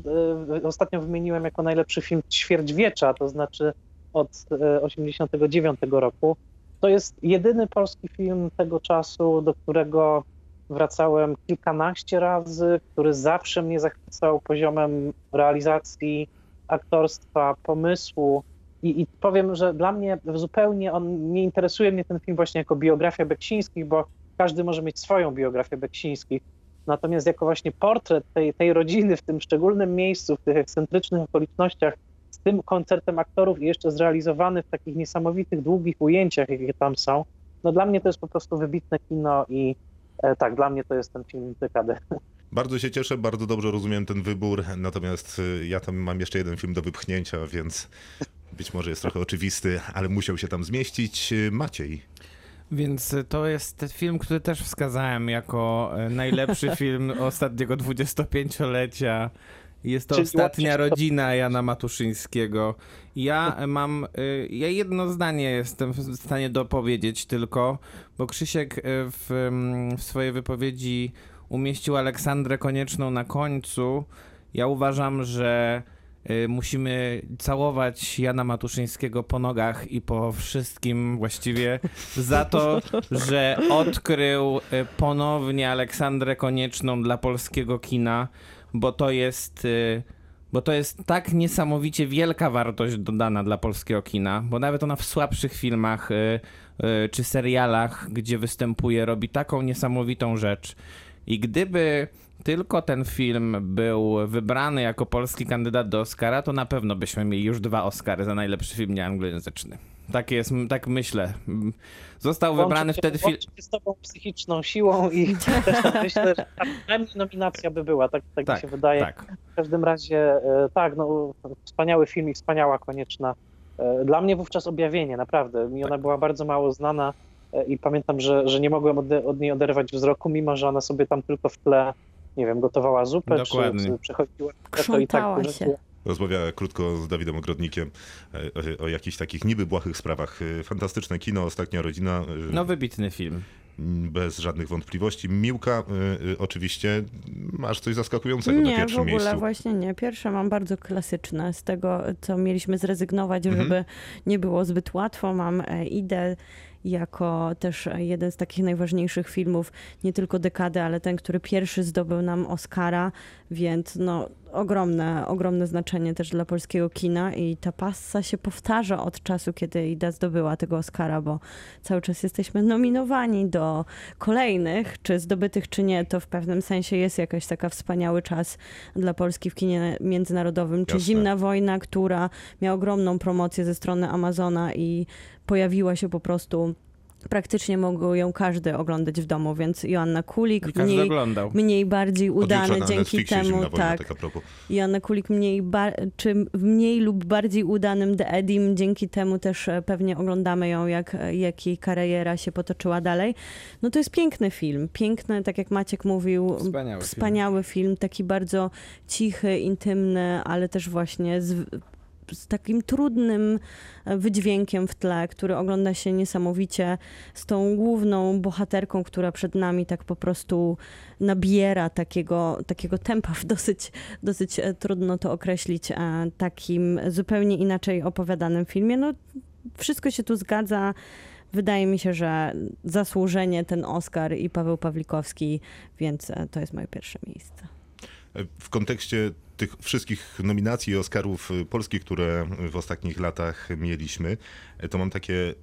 ostatnio wymieniłem jako najlepszy film ćwierćwiecza, to znaczy od e, 89 roku. To jest jedyny polski film tego czasu, do którego wracałem kilkanaście razy, który zawsze mnie zachwycał poziomem realizacji, aktorstwa, pomysłu. I, I powiem, że dla mnie zupełnie on nie interesuje mnie ten film właśnie jako biografia Beksińskich, bo każdy może mieć swoją biografię Beksińskich. Natomiast jako właśnie portret tej, tej rodziny w tym szczególnym miejscu, w tych ekscentrycznych okolicznościach, z tym koncertem aktorów i jeszcze zrealizowany w takich niesamowitych, długich ujęciach, jakie tam są, no dla mnie to jest po prostu wybitne kino i e, tak, dla mnie to jest ten film dekady. Bardzo się cieszę, bardzo dobrze rozumiem ten wybór, natomiast y, ja tam mam jeszcze jeden film do wypchnięcia, więc być może jest trochę oczywisty, ale musiał się tam zmieścić. Y, Maciej. Więc to jest ten film, który też wskazałem jako e, najlepszy film ostatniego 25-lecia. Jest to Czyli ostatnia rodzina Jana Matuszyńskiego. Ja mam, y, ja jedno zdanie jestem w stanie dopowiedzieć tylko, bo Krzysiek y, w, mm, w swojej wypowiedzi umieścił Aleksandrę Konieczną na końcu. Ja uważam, że musimy całować Jana Matuszyńskiego po nogach i po wszystkim właściwie za to, że odkrył y, ponownie Aleksandrę Konieczną dla polskiego kina, bo to jest y, bo to jest tak niesamowicie wielka wartość dodana dla polskiego kina, bo nawet ona w słabszych filmach y, y, czy serialach, gdzie występuje, robi taką niesamowitą rzecz. I gdyby tylko ten film był wybrany jako polski kandydat do Oscara, to na pewno byśmy mieli już dwa Oscary za najlepszy film nieanglojęzyczny. Tak jest, tak myślę. Został wybrany Łączy się- wtedy film. z tobą psychiczną siłą i też tak myślę, że tak, przynajmniej nominacja by była, tak, tak, Tak, mi się wydaje. Tak. W każdym razie, e, tak, no, wspaniały film i wspaniała konieczna. E, Dla mnie wówczas objawienie, naprawdę. Mi Tak. ona była bardzo mało znana e, i pamiętam, że, że nie mogłem od, od niej oderwać wzroku, mimo że ona sobie tam tylko w tle, nie wiem, gotowała zupę, Dokładnie. czy, przechodziła. to i było. Rozmawiała krótko z Dawidem Ogrodnikiem e, o, o jakichś takich niby błahych sprawach. E, Fantastyczne kino, ostatnia rodzina. e, No wybitny film. Bez żadnych wątpliwości. Miłka, oczywiście, masz coś zaskakującego na Nie, w pierwszym ogóle miejscu. właśnie nie. Pierwsze mam bardzo klasyczne. Z tego, co mieliśmy zrezygnować, Mhm. żeby nie było zbyt łatwo, mam Idę jako też jeden z takich najważniejszych filmów, nie tylko dekady, ale ten, który pierwszy zdobył nam Oscara, więc no ogromne, ogromne znaczenie też dla polskiego kina i ta passa się powtarza od czasu, kiedy Ida zdobyła tego Oscara, bo cały czas jesteśmy nominowani do kolejnych, czy zdobytych, czy nie, to w pewnym sensie jest jakaś taka wspaniały czas dla Polski w kinie międzynarodowym, czy Jasne. Zimna Wojna, która miała ogromną promocję ze strony Amazona i pojawiła się po prostu praktycznie mógł ją każdy oglądać w domu, więc Joanna Kulik mniej, oglądał. mniej bardziej udany dzięki Netflixie temu, wojna, tak. tak. Joanna Kulik mniej, ba- czy w mniej lub bardziej udanym The Edim, dzięki temu też e, pewnie oglądamy ją, jak, jak jej kariera się potoczyła dalej. No to jest piękny film, piękny, tak jak Maciek mówił, Wspaniały film. wspaniały film, taki bardzo cichy, intymny, ale też właśnie z, z takim trudnym e, wydźwiękiem w tle, który ogląda się niesamowicie z tą główną bohaterką, która przed nami tak po prostu nabiera takiego, takiego tempa w dosyć, dosyć e, trudno to określić, e, takim zupełnie inaczej opowiadanym filmie. No, wszystko się tu zgadza. Wydaje mi się, że zasłużenie ten Oscar i Paweł Pawlikowski, więc to jest moje pierwsze miejsce. W kontekście tych wszystkich nominacji i Oscarów y, polskich, które w ostatnich latach mieliśmy, to mam takie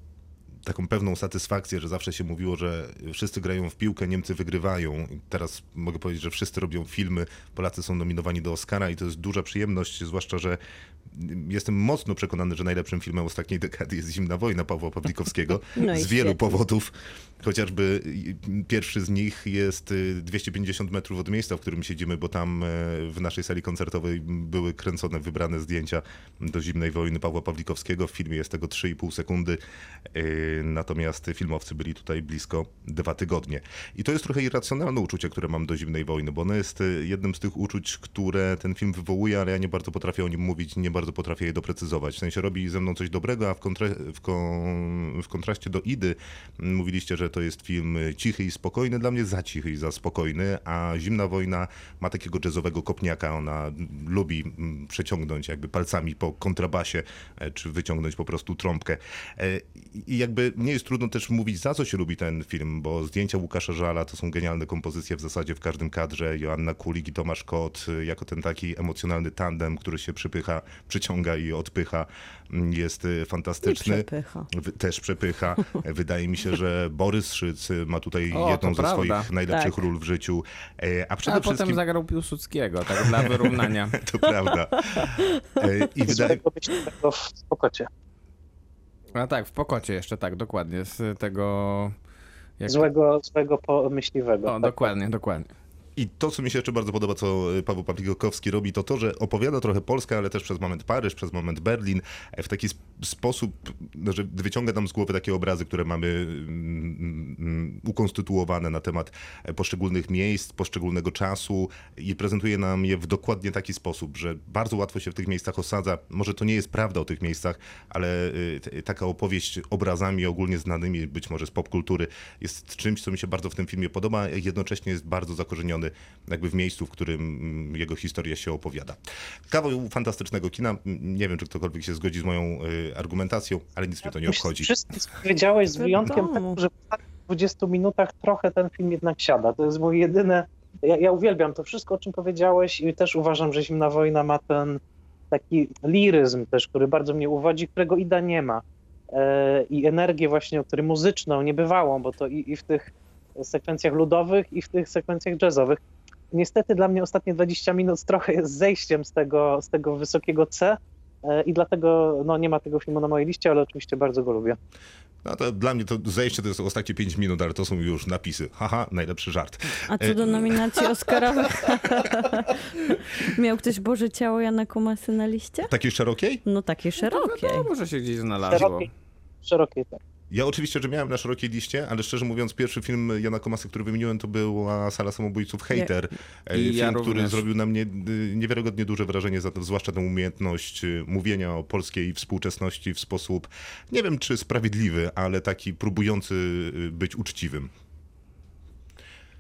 taką pewną satysfakcję, że zawsze się mówiło, że wszyscy grają w piłkę, Niemcy wygrywają. I Teraz mogę powiedzieć, że wszyscy robią filmy, Polacy są nominowani do Oscara i to jest duża przyjemność, zwłaszcza, że jestem mocno przekonany, że najlepszym filmem ostatniej dekady jest Zimna Wojna Pawła Pawlikowskiego No z wielu powodów. Chociażby y, pierwszy z nich jest y, 250 metrów od miejsca, w którym siedzimy, bo tam e, w naszej sali koncertowej były kręcone, wybrane zdjęcia do Zimnej Wojny Pawła Pawlikowskiego. W filmie jest tego 3,5 sekundy, y, natomiast filmowcy byli tutaj blisko dwa tygodnie. I to jest trochę irracjonalne uczucie, które mam do Zimnej Wojny, bo ono jest y, jednym z tych uczuć, które ten film wywołuje, ale ja nie bardzo potrafię o nim mówić, nie bardzo potrafię je doprecyzować. W sensie robi ze mną coś dobrego, a w, kontra- w, kon- w kontraście do Idy m, mówiliście, że to jest film y, cichy i spokojny, dla mnie za cichy i za spokojny, a Zimna Wojna ma takiego jazzowego kopniaka, ona mm, lubi mm, przeciągnąć jakby palcami po kontrabasie, e, czy wyciągnąć po prostu trąbkę. E, I i jakby nie jest trudno też mówić, za co się lubi ten film, bo zdjęcia Łukasza Żala to są genialne kompozycje w zasadzie w każdym kadrze. Joanna Kulik i Tomasz Kot y, jako ten taki emocjonalny tandem, który się przypycha, przyciąga i odpycha, mm, jest y, I fantastyczny. przepycha. Wy- Też przepycha. Wydaje mi się, że Borys Szyc y, ma tutaj O, jedną ze prawda. swoich najlepszych Tak. ról w życiu. E, A przede A potem wszystkim... zagrał Piłsudskiego, tak dla wyrównania. To prawda. E, I wydaje, Złego myśliwego w spokocie. A tak, w Pokocie jeszcze, tak, dokładnie, z tego... Jak... Złego, złego myśliwego. O, tak. dokładnie, dokładnie. I to, co mi się jeszcze bardzo podoba, co y, Paweł Pawlikowski robi, to to, że opowiada trochę Polskę, ale też przez moment Paryż, przez moment Berlin, e, w taki sp- sposób, no, że wyciąga nam z głowy takie obrazy, które mamy mm, mm, ukonstytuowane na temat e, poszczególnych miejsc, poszczególnego czasu i prezentuje nam je w dokładnie taki sposób, że bardzo łatwo się w tych miejscach osadza. Może to nie jest prawda o tych miejscach, ale y, taka opowieść obrazami ogólnie znanymi, być może z popkultury, jest czymś, co mi się bardzo w tym filmie podoba, jednocześnie jest bardzo zakorzeniony jakby w miejscu, w którym mm, jego historia się opowiada. Kawał fantastycznego kina. Mm, Nie wiem, czy ktokolwiek się zgodzi z moją y, argumentacją, ale nic mnie to nie obchodzi. Wszystko, co powiedziałeś, z wyjątkiem Wiadomo. tego, że w ostatnich 20 minutach trochę ten film jednak siada. To jest moje jedyne... Ja, ja uwielbiam to wszystko, o czym powiedziałeś i też uważam, że Zimna Wojna ma ten taki liryzm też, który bardzo mnie uwodzi, którego Ida nie ma. E, I energię właśnie, o której muzyczną, niebywałą, bo to i, i w tych sekwencjach ludowych, i w tych sekwencjach jazzowych. Niestety dla mnie ostatnie 20 minut trochę jest zejściem z tego, z tego wysokiego C e, i dlatego no, nie ma tego filmu na mojej liście, ale oczywiście bardzo go lubię. No to dla mnie to zejście to jest ostatnie 5 minut, ale to są już napisy. Haha, najlepszy żart. A co do nominacji Oscarowych? Miał ktoś Boże Ciało Jana Kumasy na liście? Takiej szerokiej? No takiej szerokiej. No, może się gdzieś znalazło. Szerokiej, szerokiej tak. Ja oczywiście, że miałem na szerokiej liście, ale szczerze mówiąc, pierwszy film Jana Komasy, który wymieniłem, to była Sala Samobójców Hater. E, film, ja który również. zrobił na mnie y, niewiarygodnie duże wrażenie, za to, zwłaszcza tę umiejętność y, mówienia o polskiej współczesności w sposób, nie wiem czy sprawiedliwy, ale taki próbujący y, być uczciwym.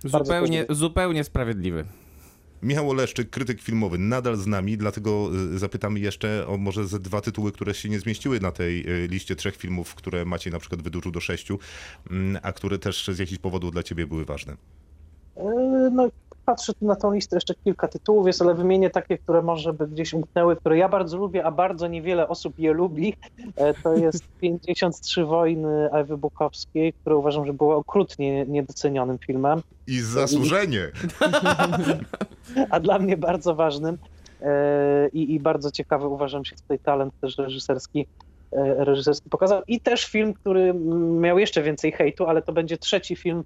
Zupełnie, zupełnie sprawiedliwy. Michał Oleszczyk, krytyk filmowy, nadal z nami, dlatego y, zapytamy jeszcze o może ze dwa tytuły, które się nie zmieściły na tej y, liście trzech filmów, które Maciej na przykład wydłużył do sześciu, mm, a które też z jakichś powodów dla ciebie były ważne. Yy, No, patrzę tu na tą listę, jeszcze kilka tytułów jest, ale wymienię takie, które może by gdzieś umknęły, które ja bardzo lubię, a bardzo niewiele osób je lubi. E, To jest 53 wojny Ewy Bukowskiej, które uważam, że było okrutnie niedocenionym filmem, I zasłużenie! a dla mnie bardzo ważnym. E, I, I bardzo ciekawy uważam się tutaj talent też reżyserski e, reżyserski pokazał. I też film, który miał jeszcze więcej hejtu, ale to będzie trzeci film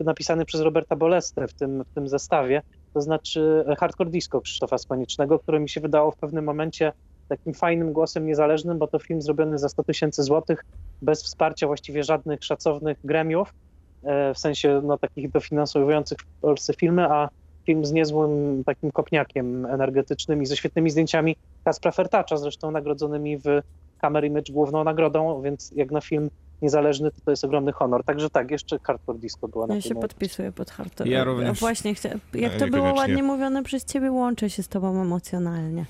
napisany przez Roberta Bolestę w tym, w tym zestawie, to znaczy Hardcore Disco Krzysztofa Spanicznego, które mi się wydało w pewnym momencie takim fajnym głosem niezależnym, bo to film zrobiony za 100 tysięcy złotych, bez wsparcia właściwie żadnych szacownych gremiów, e, w sensie no, takich dofinansowujących w Polsce filmy, a film z niezłym takim kopniakiem energetycznym i ze świetnymi zdjęciami Kaspra Fertacza, zresztą nagrodzonymi w Camera Image główną nagrodą, więc jak na film niezależny, to to jest ogromny honor. Także tak, jeszcze Hardcore Disco była na Ja się podpisuję pod hardcore. Ja również. A Właśnie, jak Ja to było ładnie mówione przez ciebie, łączę się z tobą emocjonalnie,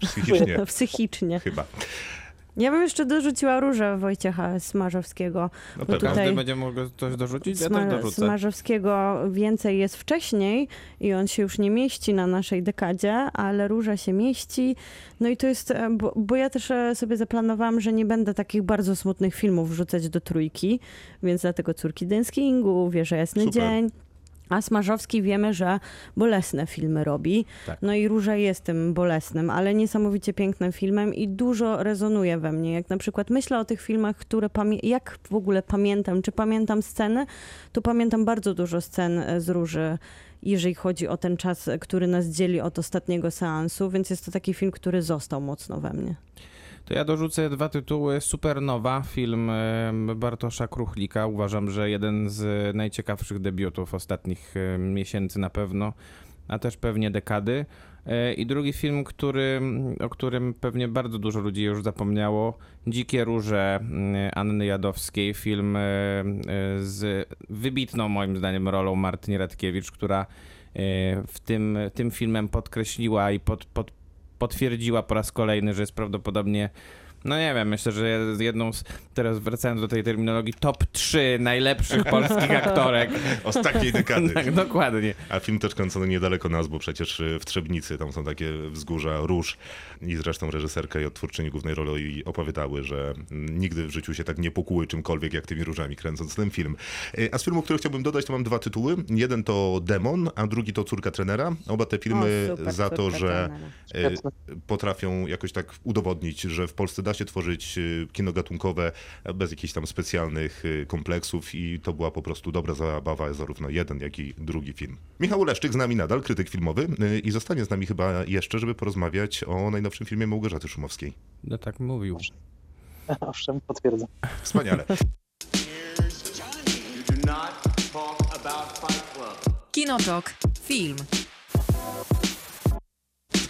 Psychicznie psychicznie. chyba. Ja bym jeszcze dorzuciła różę Wojciecha Smarzowskiego. No tutaj- Każdy będzie mógł coś dorzucić? Ja też dorzucę. Smarzowskiego więcej jest wcześniej i on się już nie mieści na naszej dekadzie, ale Róża się mieści. No i to jest, e, bo, bo ja też e, sobie zaplanowałam, że nie będę takich bardzo smutnych filmów wrzucać do trójki, więc dlatego Córki Denskingu, Wieża Jasny Super. Dzień. A Smarzowski wiemy, że bolesne filmy robi. Tak. No i Róża jest tym bolesnym, ale niesamowicie pięknym filmem i dużo rezonuje we mnie. Jak na przykład myślę o tych filmach, które jak w ogóle pamiętam, czy pamiętam sceny, to pamiętam bardzo dużo scen e, z Róży, jeżeli chodzi o ten czas, e, który nas dzieli od ostatniego seansu, więc jest to taki film, który został mocno we mnie. To ja dorzucę dwa tytuły. Supernowa, film Bartosza Kruchlika. Uważam, że jeden z najciekawszych debiutów ostatnich miesięcy na pewno, a też pewnie dekady. E, I drugi film, który, o którym pewnie bardzo dużo ludzi już zapomniało. Dzikie Róże mm, Anny Jadowskiej. Film e, e, z wybitną moim zdaniem rolą Martyny Radkiewicz, która w tym, tym filmem podkreśliła i pod, pod, potwierdziła po raz kolejny, że jest prawdopodobnie, no nie wiem, myślę, że jest jedną z, teraz wracając do tej terminologii, top 3 najlepszych polskich aktorek. Ostatniej dekady. Tak, dokładnie. A film też kręcony niedaleko nas, bo przecież y, w Trzebnicy tam są takie wzgórza róż i zresztą reżyserka i odtwórczyni głównej roli opowiadały, że mm, nigdy w życiu się tak nie pokuły czymkolwiek jak tymi różami kręcąc ten film. Y, A z filmów, które chciałbym dodać, to mam dwa tytuły. Jeden to Demon, a drugi to Córka trenera. Oba te filmy O, super, za to, że trenera. y, potrafią jakoś tak udowodnić, że w Polsce da się tworzyć y, kino gatunkowe bez jakichś tam specjalnych y, kompleksów i to była po prostu dobra zabawa, zarówno jeden, jak i drugi film. Michał Leszczyk z nami nadal, krytyk filmowy y, i zostanie z nami chyba jeszcze, żeby porozmawiać o najnowszym filmie Małgorzaty Szumowskiej. No tak mówił. Owszem, potwierdzam. Wspaniale. Kinotok. Film.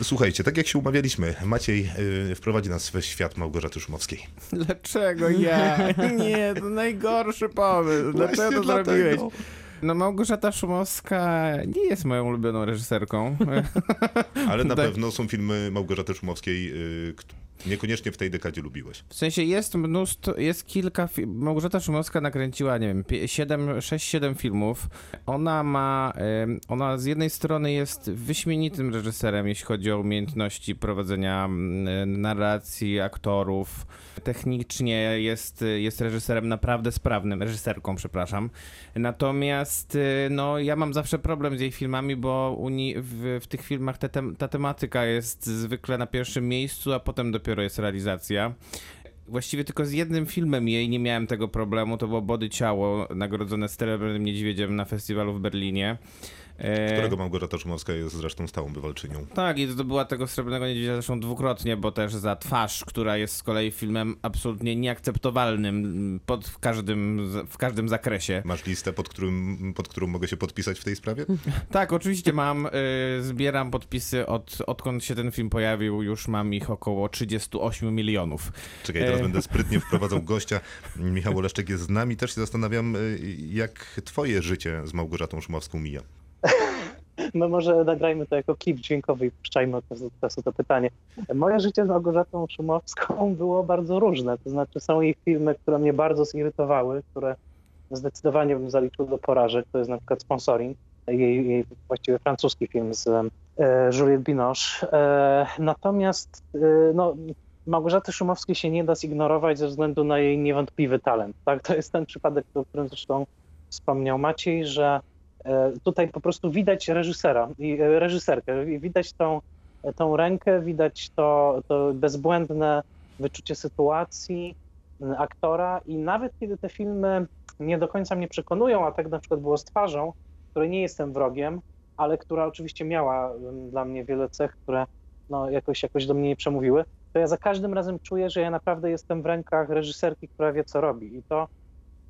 Słuchajcie, tak jak się umawialiśmy, Maciej y, wprowadzi nas w świat Małgorzaty Szumowskiej. Dlaczego ja? Nie, to najgorszy pomysł. Dlaczego to zrobiłeś? No Małgorzata Szumowska nie jest moją ulubioną reżyserką. Ale na Tak. pewno są filmy Małgorzaty Szumowskiej, y, niekoniecznie w tej dekadzie lubiłeś. W sensie jest mnóstwo, jest kilka. Małgorzata Szumowska nakręciła, nie wiem, 6-7 filmów. Ona ma. Ona z jednej strony jest wyśmienitym reżyserem, jeśli chodzi o umiejętności prowadzenia narracji, aktorów. Technicznie jest, jest reżyserem naprawdę sprawnym, reżyserką, przepraszam. Natomiast y, no, ja mam zawsze problem z jej filmami, bo u ni- w, w tych filmach te ta tematyka jest zwykle na pierwszym miejscu, a potem dopiero jest realizacja. Właściwie tylko z jednym filmem jej nie miałem tego problemu, to było Body Ciało, nagrodzone Srebrnym Niedźwiedziem na festiwalu w Berlinie. E, którego Małgorzata Szumowska jest zresztą stałą bywalczynią. tak, i zdobyła tego Srebrnego Niedźwiedzia zresztą dwukrotnie, bo też za twarz, która jest z kolei filmem absolutnie nieakceptowalnym pod w każdym, w każdym zakresie. Masz listę, pod, którym, pod którą mogę się podpisać w tej sprawie? Tak, oczywiście mam, y, zbieram podpisy od, odkąd się ten film pojawił, już mam ich około 38 milionów. Czekaj, teraz E. będę sprytnie wprowadzał gościa. Michał Oleszczyk jest z nami. Też się zastanawiam, y, jak twoje życie z Małgorzatą Szumowską mija. No może nagrajmy to jako klip dźwiękowy i puszczajmy od czasu do czasu to pytanie. Moje życie z Małgorzatą Szumowską było bardzo różne. To znaczy są jej filmy, które mnie bardzo zirytowały, które zdecydowanie bym zaliczył do porażek. To jest na przykład Sponsoring, jej, jej właściwie francuski film z e, Juliette Binoche. E, natomiast e, no, Małgorzaty Szumowskiej się nie da zignorować ze względu na jej niewątpliwy talent. Tak? To jest ten przypadek, o którym zresztą wspomniał Maciej, że Tutaj po prostu widać reżysera i e, reżyserkę, widać tą, tą rękę, widać to, to bezbłędne wyczucie sytuacji aktora i nawet kiedy te filmy nie do końca mnie przekonują, a tak na przykład było z twarzą, której nie jestem wrogiem, ale która oczywiście miała dla mnie wiele cech, które no, jakoś, jakoś do mnie nie przemówiły, to ja za każdym razem czuję, że ja naprawdę jestem w rękach reżyserki, która wie, co robi. I to,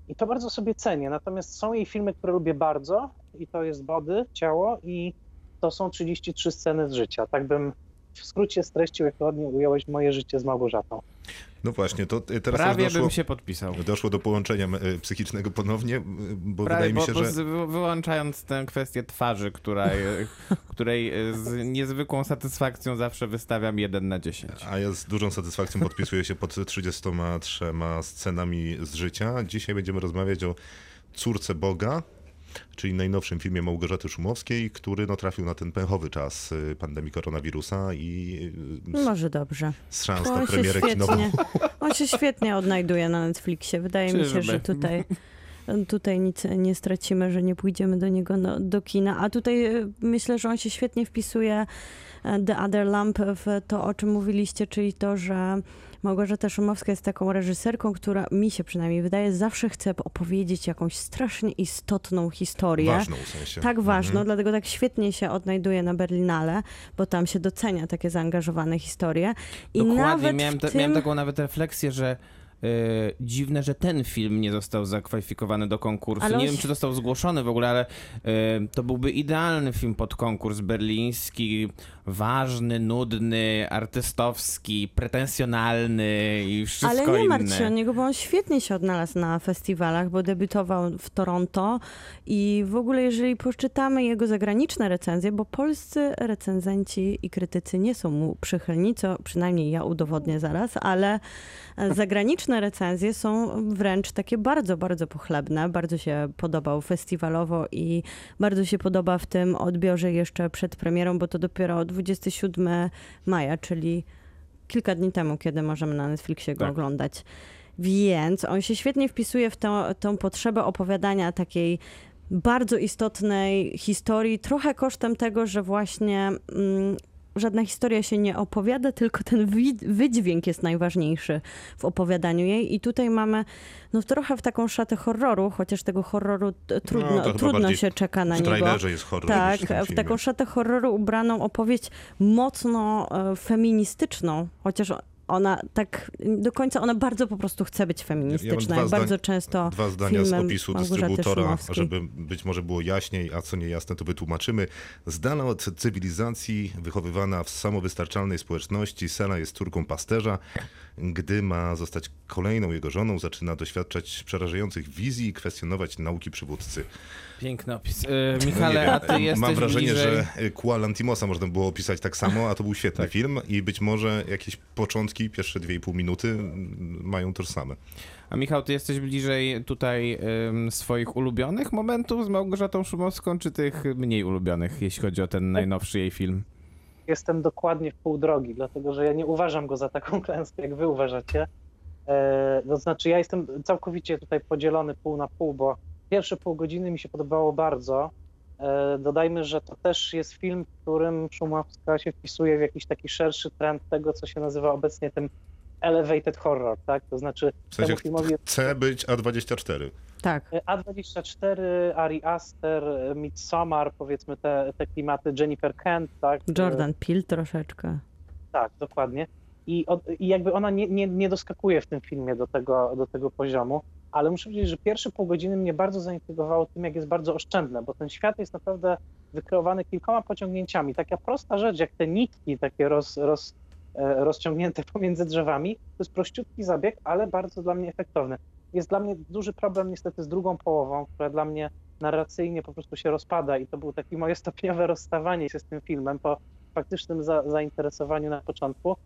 i to bardzo sobie cenię. Natomiast są jej filmy, które lubię bardzo i to jest Body, Ciało i to są 33 sceny z życia. Tak bym w skrócie streścił, jak ładnie ująłeś moje życie z Małgorzatą. No właśnie, to y, teraz Prawie doszło, bym się podpisał. doszło do połączenia y, psychicznego ponownie, y, bo Prawie, wydaje mi się, bo że... wyłączając tę kwestię twarzy, która, której z niezwykłą satysfakcją zawsze wystawiam 1 na 10. A ja z dużą satysfakcją podpisuję się pod 33 scenami z życia. Dzisiaj będziemy rozmawiać o Córce Boga, czyli najnowszym filmie Małgorzaty Szumowskiej, który no, trafił na ten pęchowy czas y, pandemii koronawirusa i y, Może dobrze. z szans On na się premierę kinową. świetnie, on się świetnie odnajduje na Netflixie. Wydaje mi się, że tutaj, tutaj nic nie stracimy, że nie pójdziemy do niego no, do kina. A tutaj e, myślę, że on się świetnie wpisuje e, The Other Lamp w to, o czym mówiliście, czyli to, że Małgorzata Szumowska jest taką reżyserką, która mi się przynajmniej wydaje, zawsze chce opowiedzieć jakąś strasznie istotną historię Ważną w sensie. tak ważną, Mhm. dlatego tak świetnie się odnajduje na Berlinale, bo tam się docenia takie zaangażowane historie. I Dokładnie, nawet miałem, tym... miałem taką nawet refleksję, że dziwne, że ten film nie został zakwalifikowany do konkursu. Ale nie wiem, czy został zgłoszony w ogóle, ale e, to byłby idealny film pod konkurs berliński, ważny, nudny, artystowski, pretensjonalny i wszystko Ale nie inne. martw się o niego, bo on świetnie się odnalazł na festiwalach, bo debiutował w Toronto i w ogóle jeżeli poczytamy jego zagraniczne recenzje, bo polscy recenzenci i krytycy nie są mu przychylni, co przynajmniej ja udowodnię zaraz, ale e, recenzje są wręcz takie bardzo, bardzo pochlebne. Bardzo się podobał festiwalowo i bardzo się podoba w tym odbiorze jeszcze przed premierą, bo to dopiero 27 maja, czyli kilka dni temu, kiedy możemy na Netflixie go Tak. oglądać. Więc on się świetnie wpisuje w tą, tą potrzebę opowiadania takiej bardzo istotnej historii, trochę kosztem tego, że właśnie mm, żadna historia się nie opowiada, tylko ten wi- wydźwięk jest najważniejszy w opowiadaniu jej. I tutaj mamy no trochę w taką szatę horroru, chociaż tego horroru t- trudno, No, trudno się czeka na W niego. trailerze jest horror. Tak, w w taką szatę horroru ubraną opowieść mocno e, feministyczną, chociaż ona tak do końca, ona bardzo po prostu chce być feministyczna, jak bardzo zdań- często Dwa zdania z opisu dystrybutora, żeby być może było jaśniej, a co niejasne, to wytłumaczymy. Zdana od cywilizacji, wychowywana w samowystarczalnej społeczności, Sela jest córką pasterza. Gdy ma zostać kolejną jego żoną, zaczyna doświadczać przerażających wizji i kwestionować nauki przywódcy. Piękny opis. E, No nie Michale, wiem, a ty jesteś Mam wrażenie, bliżej... że Kua Lantimosa można było opisać tak samo, a to był świetny film i być może jakieś początki, pierwsze dwie i pół minuty mają tożsame. A Michał, ty jesteś bliżej tutaj ym, swoich ulubionych momentów z Małgorzatą Szumowską, czy tych mniej ulubionych, jeśli chodzi o ten najnowszy jej film? Jestem dokładnie w pół drogi, dlatego że ja nie uważam go za taką klęskę, jak wy uważacie. E, to znaczy, ja jestem całkowicie tutaj podzielony pół na pół, bo pierwsze pół godziny mi się podobało bardzo. E, dodajmy, że to też jest film, w którym Szumowska się wpisuje w jakiś taki szerszy trend tego, co się nazywa obecnie tym elevated horror, tak? To znaczy, W sensie temu filmowi chce być A24. Tak. A24, Ari Aster, Midsommar, powiedzmy te, te klimaty Jennifer Kent, tak? Jordan Peele troszeczkę. Tak, dokładnie. I, od, i jakby ona nie, nie, nie doskakuje w tym filmie do tego, do tego poziomu, ale muszę powiedzieć, że pierwsze pół godziny mnie bardzo zaintrygowało tym, jak jest bardzo oszczędne, bo ten świat jest naprawdę wykreowany kilkoma pociągnięciami. Taka prosta rzecz, jak te nitki takie roz, roz, e, rozciągnięte pomiędzy drzewami, to jest prościutki zabieg, ale bardzo dla mnie efektowny. Jest dla mnie duży problem niestety z drugą połową, która dla mnie narracyjnie po prostu się rozpada i to było takie moje stopniowe rozstawanie się z tym filmem po faktycznym za, zainteresowaniu na początku.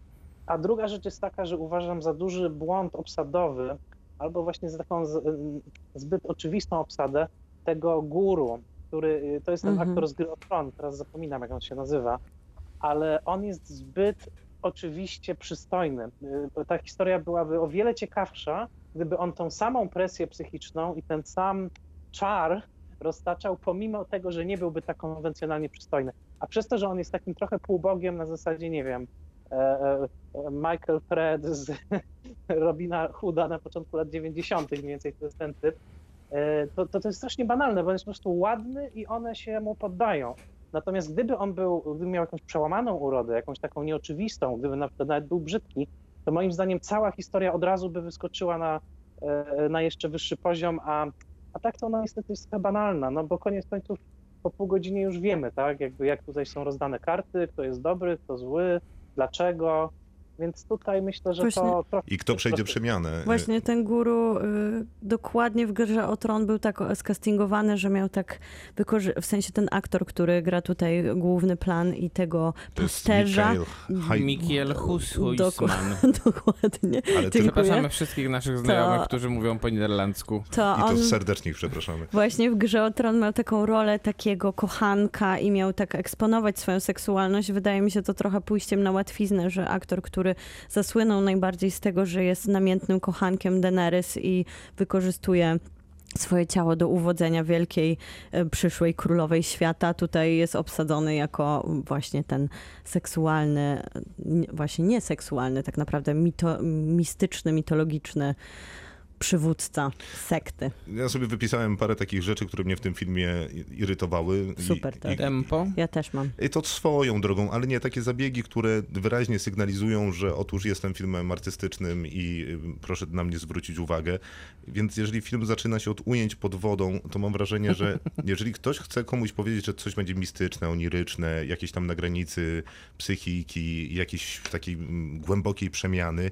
A druga rzecz jest taka, że uważam za duży błąd obsadowy, albo właśnie za taką z, zbyt oczywistą obsadę tego guru, który to jest ten Mhm. aktor z Gry o Tron, teraz zapominam jak on się nazywa, ale on jest zbyt oczywiście przystojny. Y, Ta historia byłaby o wiele ciekawsza, gdyby on tą samą presję psychiczną i ten sam czar roztaczał, pomimo tego, że nie byłby tak konwencjonalnie przystojny. A przez to, że on jest takim trochę półbogiem na zasadzie, nie wiem, e, e, Michael Fred z Robina Hooda na początku lat 90. mniej więcej to jest ten typ, e, to, to, to jest strasznie banalne, bo on jest po prostu ładny i one się mu poddają. Natomiast gdyby on był, gdyby miał jakąś przełamaną urodę, jakąś taką nieoczywistą, gdyby na przykład nawet był brzydki, to moim zdaniem cała historia od razu by wyskoczyła na, e, na jeszcze wyższy poziom, a, a tak to ona niestety jest trochę banalna, no bo koniec końców po pół godzinie już wiemy, tak, jakby jak tutaj są rozdane karty, kto jest dobry, kto zły, dlaczego, więc tutaj myślę, że Właśnie- to trochę... I kto przejdzie przemianę? Właśnie ten guru y, dokładnie w grze o tron był tak skastingowany, że miał tak wykorzy- w sensie ten aktor, który gra tutaj główny plan i tego To pasterza. Mikiel Hus- Huisman. Dokładnie. Ale ty. Przepraszamy wszystkich naszych znajomych, którzy mówią po niderlandzku. To I to on serdecznie ich przepraszamy. właśnie w grze o tron miał taką rolę takiego kochanka i miał tak eksponować swoją seksualność. Wydaje mi się to trochę pójściem na łatwiznę, że aktor, który zasłynął najbardziej z tego, że jest namiętnym kochankiem Daenerys i wykorzystuje swoje ciało do uwodzenia wielkiej e, przyszłej królowej świata. Tutaj jest obsadzony jako właśnie ten seksualny, nie- właśnie nieseksualny, tak naprawdę mito, mistyczny, mitologiczny przywódca sekty. Ja sobie wypisałem parę takich rzeczy, które mnie w tym filmie i- irytowały. I- Super, tak. i, Tempo. Ja też mam. I to swoją drogą, ale nie takie zabiegi, które wyraźnie sygnalizują, że otóż jestem filmem artystycznym i y, proszę na mnie zwrócić uwagę. Więc jeżeli film zaczyna się od ujęć pod wodą, to mam wrażenie, że jeżeli ktoś chce komuś powiedzieć, że coś będzie mistyczne, oniryczne, jakieś tam na granicy psychiki, jakiejś takiej mm, głębokiej przemiany,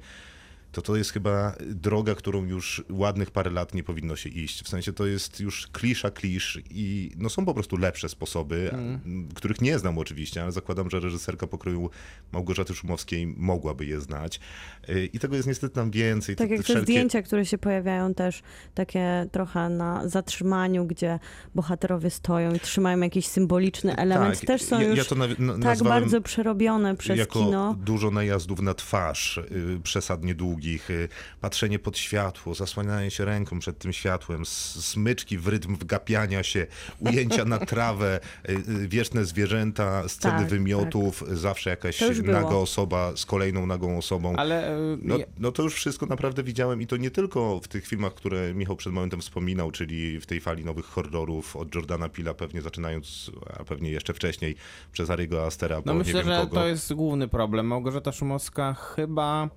to to jest chyba droga, którą już ładnych parę lat nie powinno się iść. W sensie to jest już klisza klisz i no są po prostu lepsze sposoby, a- m, których nie znam oczywiście, ale zakładam, że reżyserka pokroju Małgorzaty Szumowskiej mogłaby je znać. Y, I tego jest niestety tam więcej. Tak jak te te wszelkie- zdjęcia, które się pojawiają też takie trochę na zatrzymaniu, gdzie bohaterowie stoją i trzymają jakiś symboliczny element, Tak, też są ja, już ja to nawi- na, tak bardzo przerobione przez jako kino. dużo najazdów na twarz, y, przesadnie długich, y, patrzenie pod światło, zasłanianie się ręką przed tym światłem, smyczki w rytm wgapiania się, ujęcia na trawę, y, y, wieczne zwierzęta, sceny Tak, wymiotów, zawsze jakaś naga osoba z kolejną nagą osobą. Ale No, no to już wszystko naprawdę widziałem i to nie tylko w tych filmach, które Michał przed momentem wspominał, czyli w tej fali nowych horrorów od Jordana Pila, pewnie zaczynając, a pewnie jeszcze wcześniej przez Ariego Astera, bo No myślę, nie wiem że kogo. to jest główny problem. Małgorzata Szumowska chyba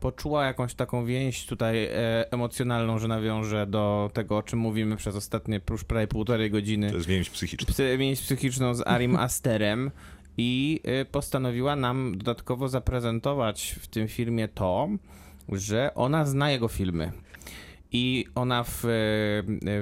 poczuła jakąś taką więź tutaj e, emocjonalną, że nawiąże do tego, o czym mówimy przez ostatnie już prawie półtorej godziny. To jest więź psychiczna. Psy, więź psychiczną z Arim Asterem i y, postanowiła nam dodatkowo zaprezentować w tym filmie to, że ona zna jego filmy. I ona w, y,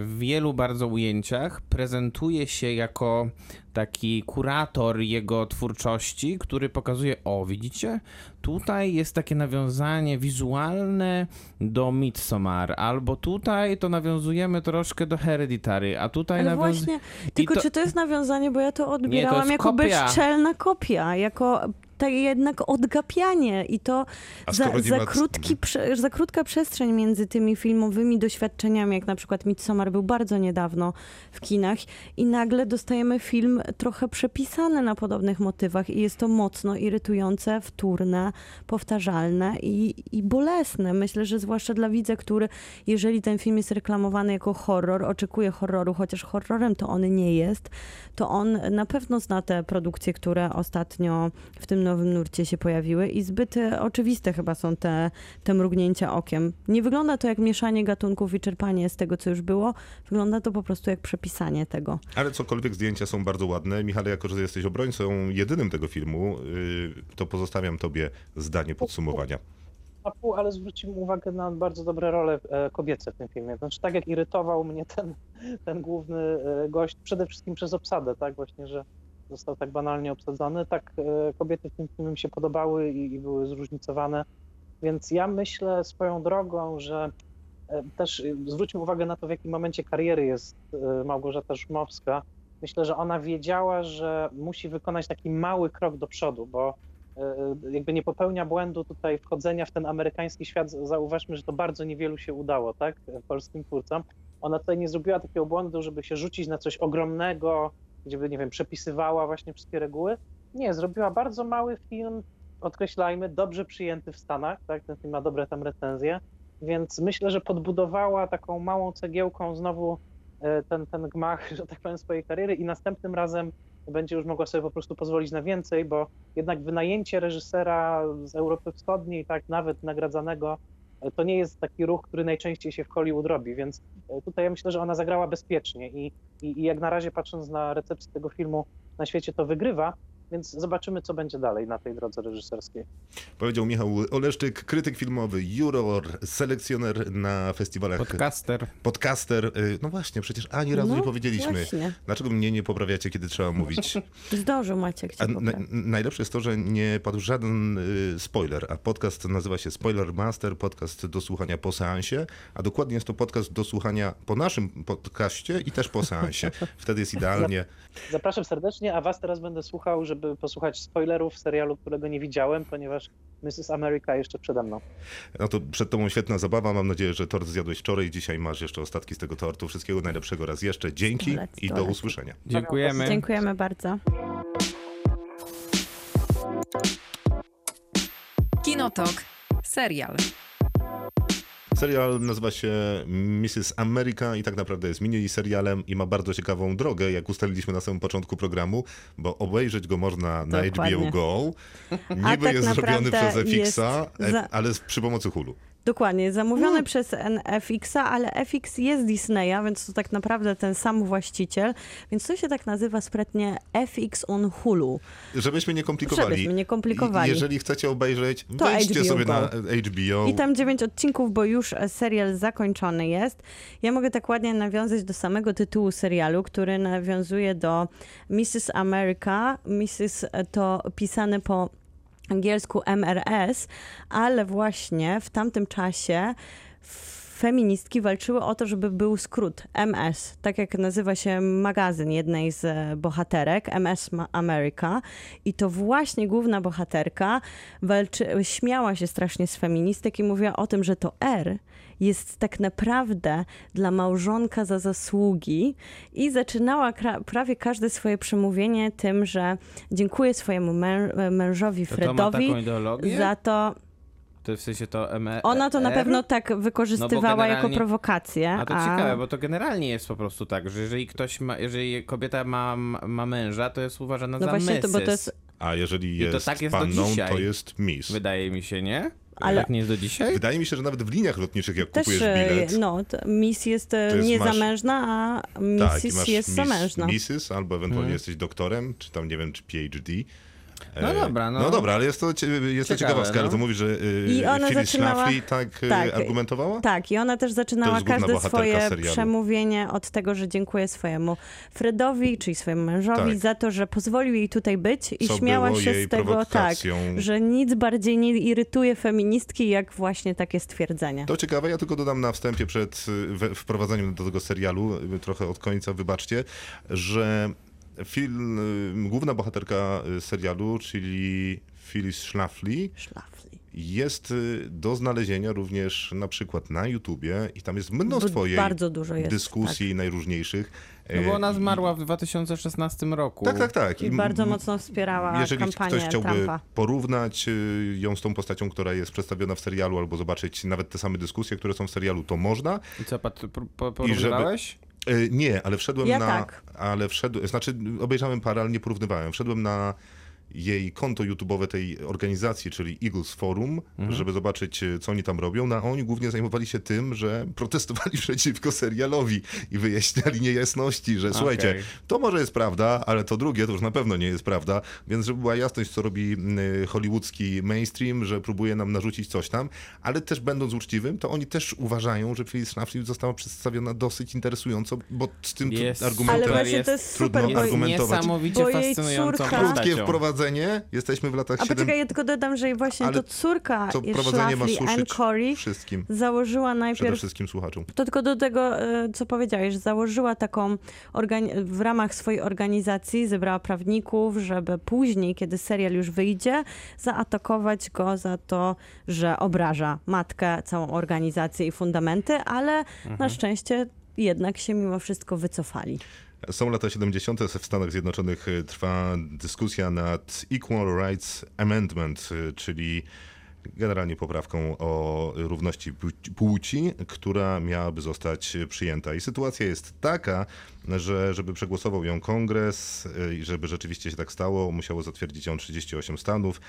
w wielu bardzo ujęciach prezentuje się jako taki kurator jego twórczości, który pokazuje, o widzicie, tutaj jest takie nawiązanie wizualne do Midsommar, albo tutaj to nawiązujemy troszkę do Hereditary, a tutaj Ale nawiąz... właśnie, tylko to- czy to jest nawiązanie, bo ja to odbierałam jest jako kopia. bezczelna kopia, jako tak jednak odgapianie i to za, za, ma- krótki, prze- za krótka przestrzeń między tymi filmowymi doświadczeniami, jak na przykład Midsommar był bardzo niedawno w kinach i nagle dostajemy film trochę przepisany na podobnych motywach i jest to mocno irytujące, wtórne, powtarzalne i, i bolesne. Myślę, że zwłaszcza dla widza, który jeżeli ten film jest reklamowany jako horror, oczekuje horroru, chociaż horrorem to on nie jest, to on na pewno zna te produkcje, które ostatnio w tym nowym nurcie się pojawiły i zbyt e, oczywiste chyba są te, te mrugnięcia okiem. Nie wygląda to jak mieszanie gatunków i czerpanie z tego, co już było. Wygląda to po prostu jak przepisanie tego. Ale cokolwiek zdjęcia są bardzo ładne. Michale, jako że jesteś obrońcą jedynym tego filmu, yy, to pozostawiam tobie zdanie podsumowania. na pół, ale zwróciłem uwagę na bardzo dobre role e, kobiece w tym filmie. Znaczy, tak jak irytował mnie ten, ten główny e, gość, przede wszystkim przez obsadę, tak właśnie, że został tak banalnie obsadzony, tak e, kobiety w tym filmie mi się podobały i, i były zróżnicowane. Więc ja myślę swoją drogą, że e, też e, zwróćmy uwagę na to, w jakim momencie kariery jest Małgorzata Szumowska. Myślę, że ona wiedziała, że musi wykonać taki mały krok do przodu, bo jakby nie popełnia błędu tutaj wchodzenia w ten amerykański świat. Zauważmy, że to bardzo niewielu się udało, tak, polskim twórcom. Ona tutaj nie zrobiła takiego błędu, żeby się rzucić na coś ogromnego, gdzie by, nie wiem, przepisywała właśnie wszystkie reguły. Nie, zrobiła bardzo mały film, podkreślajmy, dobrze przyjęty w Stanach, tak? Ten film ma dobre tam recenzje, więc myślę, że podbudowała taką małą cegiełką znowu e, ten, ten gmach, że tak powiem, swojej kariery i następnym razem będzie już mogła sobie po prostu pozwolić na więcej, bo jednak wynajęcie reżysera z Europy Wschodniej, tak nawet nagradzanego, to nie jest taki ruch, który najczęściej się w Hollywood robi, więc e, tutaj ja myślę, że ona zagrała bezpiecznie i, i, i jak na razie patrząc na recepcję tego filmu na świecie to wygrywa, więc zobaczymy, co będzie dalej na tej drodze reżyserskiej. Powiedział Michał Oleszczyk, krytyk filmowy, juror, selekcjoner na festiwalach, Podcaster. podcaster. Y, No właśnie, przecież ani razu No, nie powiedzieliśmy. Właśnie. Dlaczego mnie nie poprawiacie, kiedy trzeba mówić? Zdążył Maciek cię A na, najlepsze jest to, że nie padł żaden y, spoiler, a podcast nazywa się Spoiler Master, podcast do słuchania po seansie, a dokładnie jest to podcast do słuchania po naszym podcaście i też po seansie. Wtedy jest idealnie. Zapraszam serdecznie, a was teraz będę słuchał, żeby posłuchać spoilerów serialu, którego nie widziałem, ponieważ Mrs. America jeszcze przede mną. No to przed tobą świetna zabawa. Mam nadzieję, że tort zjadłeś wczoraj. Dzisiaj masz jeszcze ostatki z tego tortu. Wszystkiego najlepszego raz jeszcze. Dzięki i do usłyszenia. Dziękujemy. Dziękujemy bardzo. Kinotok. Serial. Serial nazywa się Mrs. America i tak naprawdę jest mini serialem i ma bardzo ciekawą drogę, jak ustaliliśmy na samym początku programu, bo obejrzeć go można na Dokładnie. HBO Go. Niby tak jest zrobiony przez FX-a, jest za- ale przy pomocy Hulu. Dokładnie, zamówione przez FX-a, ale FX jest Disneya, więc to tak naprawdę ten sam właściciel, więc to się tak nazywa sprytnie FX on Hulu. Żebyśmy nie komplikowali. Żebyśmy nie komplikowali. I Jeżeli chcecie obejrzeć, To wejdźcie HBO sobie Go. na HBO. I tam dziewięć odcinków, bo już e, serial zakończony jest. Ja mogę tak ładnie nawiązać do samego tytułu serialu, który nawiązuje do Mrs. America. Mrs. to pisane po angielsku MRS, ale właśnie w tamtym czasie feministki walczyły o to, żeby był skrót MS, tak jak nazywa się magazyn jednej z e, bohaterek, MS America. I to właśnie główna bohaterka walczy, śmiała się strasznie z feministek i mówiła o tym, że to R jest tak naprawdę dla małżonka za zasługi i zaczynała prawie każde swoje przemówienie tym, że dziękuję swojemu mę- mężowi To, to Fredowi taką ideologię? za to, To w sensie to ME ona to na pewno tak wykorzystywała jako generalnie- prowokację. A to ciekawe, bo to generalnie jest po prostu tak, że jeżeli ktoś ma, jeżeli kobieta ma, ma męża, to jest uważana No za właśnie, to, bo to jest A jeżeli to jest, tak jest panną, to jest Miss. Wydaje mi się, nie? Ale- Tak nie jest do dzisiaj? Wydaje mi się, że nawet w liniach lotniczych, jak też, kupujesz e, bilet, no, to Miss jest, e, To jest- niezamężna, a tak, i Mrs. masz jest miss, zamężna. Mrs. albo ewentualnie Mhm. jesteś doktorem, czy tam nie wiem, czy PhD. No E, dobra, no. No dobra, ale jest to, jest to ciekawostka, ale no. to mówi, że y, I ona Phyllis zaczynała- Schlafly tak, y, tak. argumentowała? Tak, i ona też zaczynała każde swoje serialu. przemówienie od tego, że dziękuję swojemu Fredowi, czyli swojemu mężowi, Tak. za to, że pozwolił jej tutaj być i Co śmiała się z tego, tak, że nic bardziej nie irytuje feministki, jak właśnie takie stwierdzenie. To ciekawe, ja tylko dodam na wstępie przed y, wprowadzaniem do tego serialu, trochę od końca, wybaczcie, że film, y, główna bohaterka y, serialu, czyli Phyllis Schlafly, Szlafli. jest y, do znalezienia również na przykład na YouTubie i tam jest mnóstwo jej Bardzo dużo jest. dyskusji najróżniejszych. No bo ona i- zmarła w 2016 roku. Tak, tak, tak. Tak. I bardzo mocno wspierała Jeżeli kampanię ktoś chciałby Trumpa. porównać ją z tą postacią, która jest przedstawiona w serialu, albo zobaczyć nawet te same dyskusje, które są w serialu, to można. I co, Pat, po, po? Y, Nie, ale wszedłem Ja na. tak. Ale wszedłem. Znaczy, obejrzałem parę, ale nie porównywałem. Wszedłem na jej konto YouTube'owe tej organizacji, czyli Eagles Forum, Mhm. żeby zobaczyć, y, co oni tam robią. No, a oni głównie zajmowali się tym, że protestowali przeciwko serialowi i wyjaśniali niejasności, że słuchajcie, Okej. to może jest prawda, ale to drugie to już na pewno nie jest prawda. Więc żeby była jasność, co robi hollywoodzki mainstream, że próbuje nam narzucić coś tam, ale też będąc uczciwym, to oni też uważają, że Phyllis Schlafly została przedstawiona dosyć interesująco, bo z tym Jest. argumentem Ale właśnie jest to jest trudno Jest argumentować. niesamowicie Bo jej córka- Krótkie postacią. Wprowadzenie, jesteśmy w latach A 7. poczekaj, ja tylko dodam, że właśnie Ale to córka To prowadzenie ma suszyć Corey, wszystkim, założyła przede najpierw wszystkim słuchaczom. To tylko do tego, e, co powiedziałeś, że założyła taką organi- w ramach swojej organizacji, zebrała prawników, żeby później, kiedy serial już wyjdzie, zaatakować go za to, że obraża matkę, całą organizację i fundamenty, ale Mhm. na szczęście jednak się mimo wszystko wycofali. Są lata 70. w Stanach Zjednoczonych y, trwa dyskusja nad Equal Rights Amendment, y, czyli generalnie poprawką o równości płci- która miałaby zostać przyjęta. I sytuacja jest taka, że żeby przegłosował ją kongres y, i żeby rzeczywiście się tak stało, musiało zatwierdzić ją 38 stanów,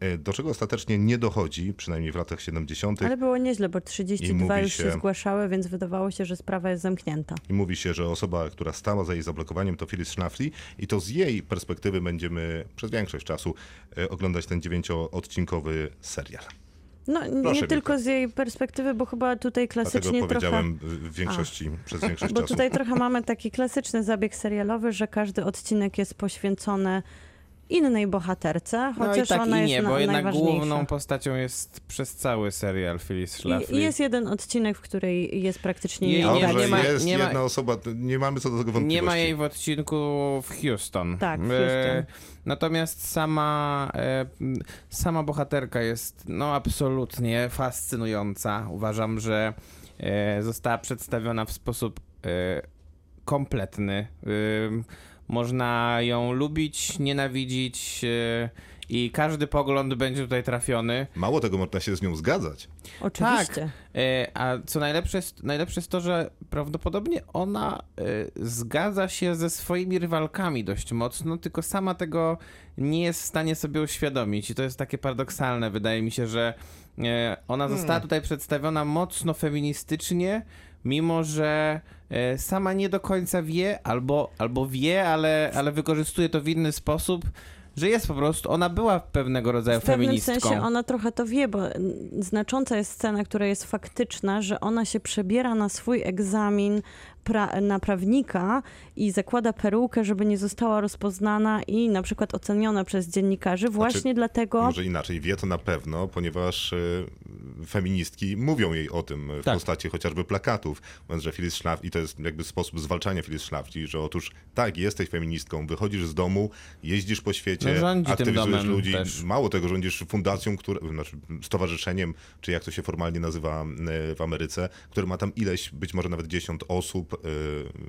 y, y, do czego ostatecznie nie dochodzi, przynajmniej w latach 70. Ale było nieźle, bo 32 mówi już się... się- zgłaszały, więc wydawało się, że sprawa jest zamknięta. I mówi się, że osoba, która stała za jej zablokowaniem to Phyllis Schlafly i to z jej perspektywy będziemy przez większość czasu oglądać ten dziewięcioodcinkowy serial. No nie Proszę, tylko Wika. z jej perspektywy, bo chyba tutaj Dlatego klasycznie trochę... powiedziałem w większości, przez większość Bo czasu. tutaj trochę mamy taki klasyczny zabieg serialowy, że każdy odcinek jest poświęcony innej bohaterce, No chociaż i tak ona i jest nie, na, bo jednak najważniejsza. główną postacią jest przez cały serial Phyllis Schlafly. I, jest jeden odcinek, w której jest praktycznie Jej nie- nie ma- jest nie ma- jedna osoba, nie mamy co do tego Nie wątpliwości. ma jej w odcinku w Houston. Tak, w E, Houston. Natomiast sama, e, sama bohaterka jest no, absolutnie fascynująca. Uważam, że e, została przedstawiona w sposób e, kompletny. Można ją lubić, nienawidzić e, i każdy pogląd będzie tutaj trafiony. Mało tego, można się z nią zgadzać. Oczywiście. E, A co najlepsze jest, najlepsze jest to, że prawdopodobnie ona e, zgadza się ze swoimi rywalkami dość mocno, tylko sama tego nie jest w stanie sobie uświadomić. I to jest takie paradoksalne. Wydaje mi się, że ona została tutaj przedstawiona mocno feministycznie, mimo że e, sama nie do końca wie, albo, albo wie, ale, ale wykorzystuje to w inny sposób. Że jest po prostu, ona była pewnego rodzaju W pewnym feministką. sensie ona trochę to wie, bo znacząca jest scena, która jest faktyczna, że ona się przebiera na swój egzamin pra na prawnika i zakłada perukę, żeby nie została rozpoznana i na przykład oceniona przez dziennikarzy właśnie dlatego... Może inaczej, wie to na pewno, ponieważ e, feministki mówią jej o tym w Tak. postaci chociażby plakatów, mówiąc, że Phyllis Schlafly, i to jest jakby sposób zwalczania Phyllis Schlafly, że otóż tak, jesteś feministką, wychodzisz z domu, jeździsz po świecie, No, aktywizujesz ludzi, też. mało tego, rządzisz fundacją, które, znaczy stowarzyszeniem, czy jak to się formalnie nazywa e, w Ameryce, które ma tam ileś, być może nawet 10 osób,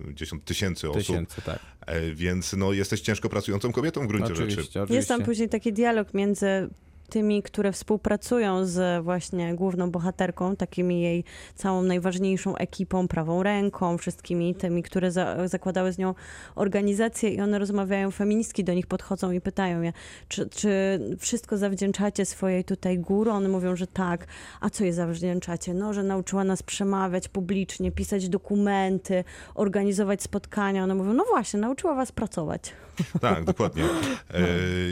e, 10 tysięcy osób, Tysięcy, tak. E, więc no, jesteś ciężko pracującą kobietą w gruncie Oczywiście, rzeczy. oczywiście. Jest tam później taki dialog między tymi, które współpracują z właśnie główną bohaterką, takimi jej całą najważniejszą ekipą, prawą ręką, wszystkimi tymi, które za, zakładały z nią organizację i one rozmawiają, feministki do nich podchodzą i pytają je, czy, czy wszystko zawdzięczacie swojej tutaj górze? One mówią, że tak. A co je zawdzięczacie? No, że nauczyła nas przemawiać publicznie, pisać dokumenty, organizować spotkania. One mówią, no właśnie, nauczyła was pracować. Tak, dokładnie. E,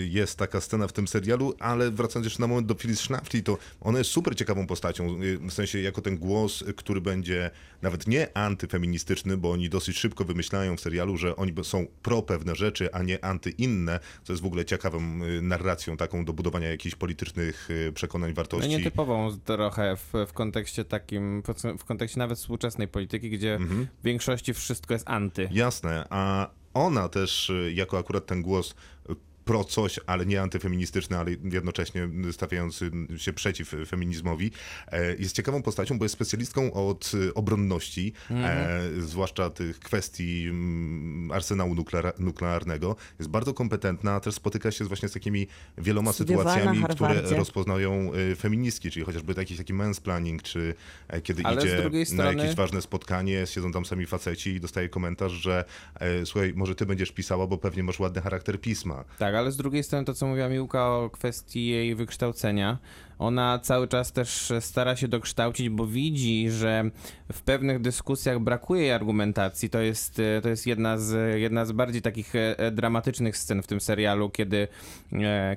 Jest taka scena w tym serialu, ale wracając jeszcze na moment do Phyllis Schlafly, to ona jest super ciekawą postacią, y, w sensie jako ten głos, który będzie nawet nie antyfeministyczny, bo oni dosyć szybko wymyślają w serialu, że oni są pro pewne rzeczy, a nie anty inne, co jest w ogóle ciekawą y, narracją taką do budowania jakichś politycznych przekonań, No wartości. nietypową trochę w, w kontekście takim, w kontekście nawet współczesnej polityki, gdzie Mhm. w większości wszystko jest anty. Jasne, a ona też, y, jako akurat ten głos y, pro coś, ale nie antyfeministyczny, ale jednocześnie stawiający się przeciw feminizmowi, e, jest ciekawą postacią, bo jest specjalistką od y, obronności, e, zwłaszcza tych kwestii mm, arsenału nuklear, nuklearnego. Jest bardzo kompetentna, a też spotyka się właśnie z takimi wieloma sytuacjami, które rozpoznają feministki, czyli chociażby jakiś taki mansplaining, czy e, kiedy Ale idzie drugiej na strony- jakieś ważne spotkanie, siedzą tam sami faceci i dostaje komentarz, że e, słuchaj, może ty będziesz pisała, bo pewnie masz ładny charakter pisma. Tak, ale z drugiej strony to, co mówiła Miłka o kwestii jej wykształcenia, ona cały czas też stara się dokształcić, bo widzi, że w pewnych dyskusjach brakuje jej argumentacji. To jest, e, to jest jedna, z, jedna z bardziej takich e, e, dramatycznych scen w tym serialu, kiedy,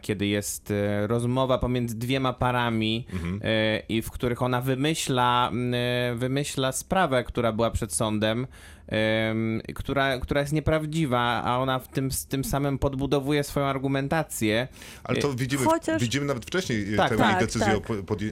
kiedy jest rozmowa pomiędzy dwiema parami e, i w których ona wymyśla, wymyśla sprawę, która była przed sądem, em, która, która jest nieprawdziwa, a ona w tym, z tym samym podbudowuje swoją argumentację. Ale to widzimy, Chociaż- widzimy nawet wcześniej e, Tak, tę tak, decyzję, tak. o pod, e,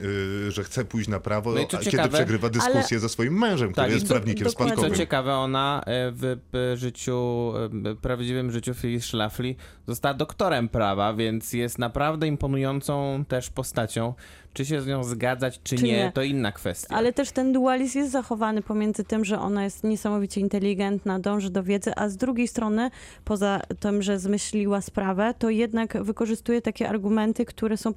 że chce pójść na prawo, No a kiedy ciekawe, przegrywa dyskusję ale- ze swoim mężem, który Tak, jest prawnikiem. I co spadkowym. ciekawe, ona e, w życiu, e, prawdziwym życiu Phyllis Schlafly została doktorem prawa, więc jest naprawdę imponującą też postacią. Czy się z nią zgadzać, czy, Czy nie, nie. to inna kwestia. Ale też ten dualizm jest zachowany pomiędzy tym, że ona jest niesamowicie inteligentna, dąży do wiedzy, a z drugiej strony, poza tym, że zmyśliła sprawę, to jednak wykorzystuje takie argumenty, które są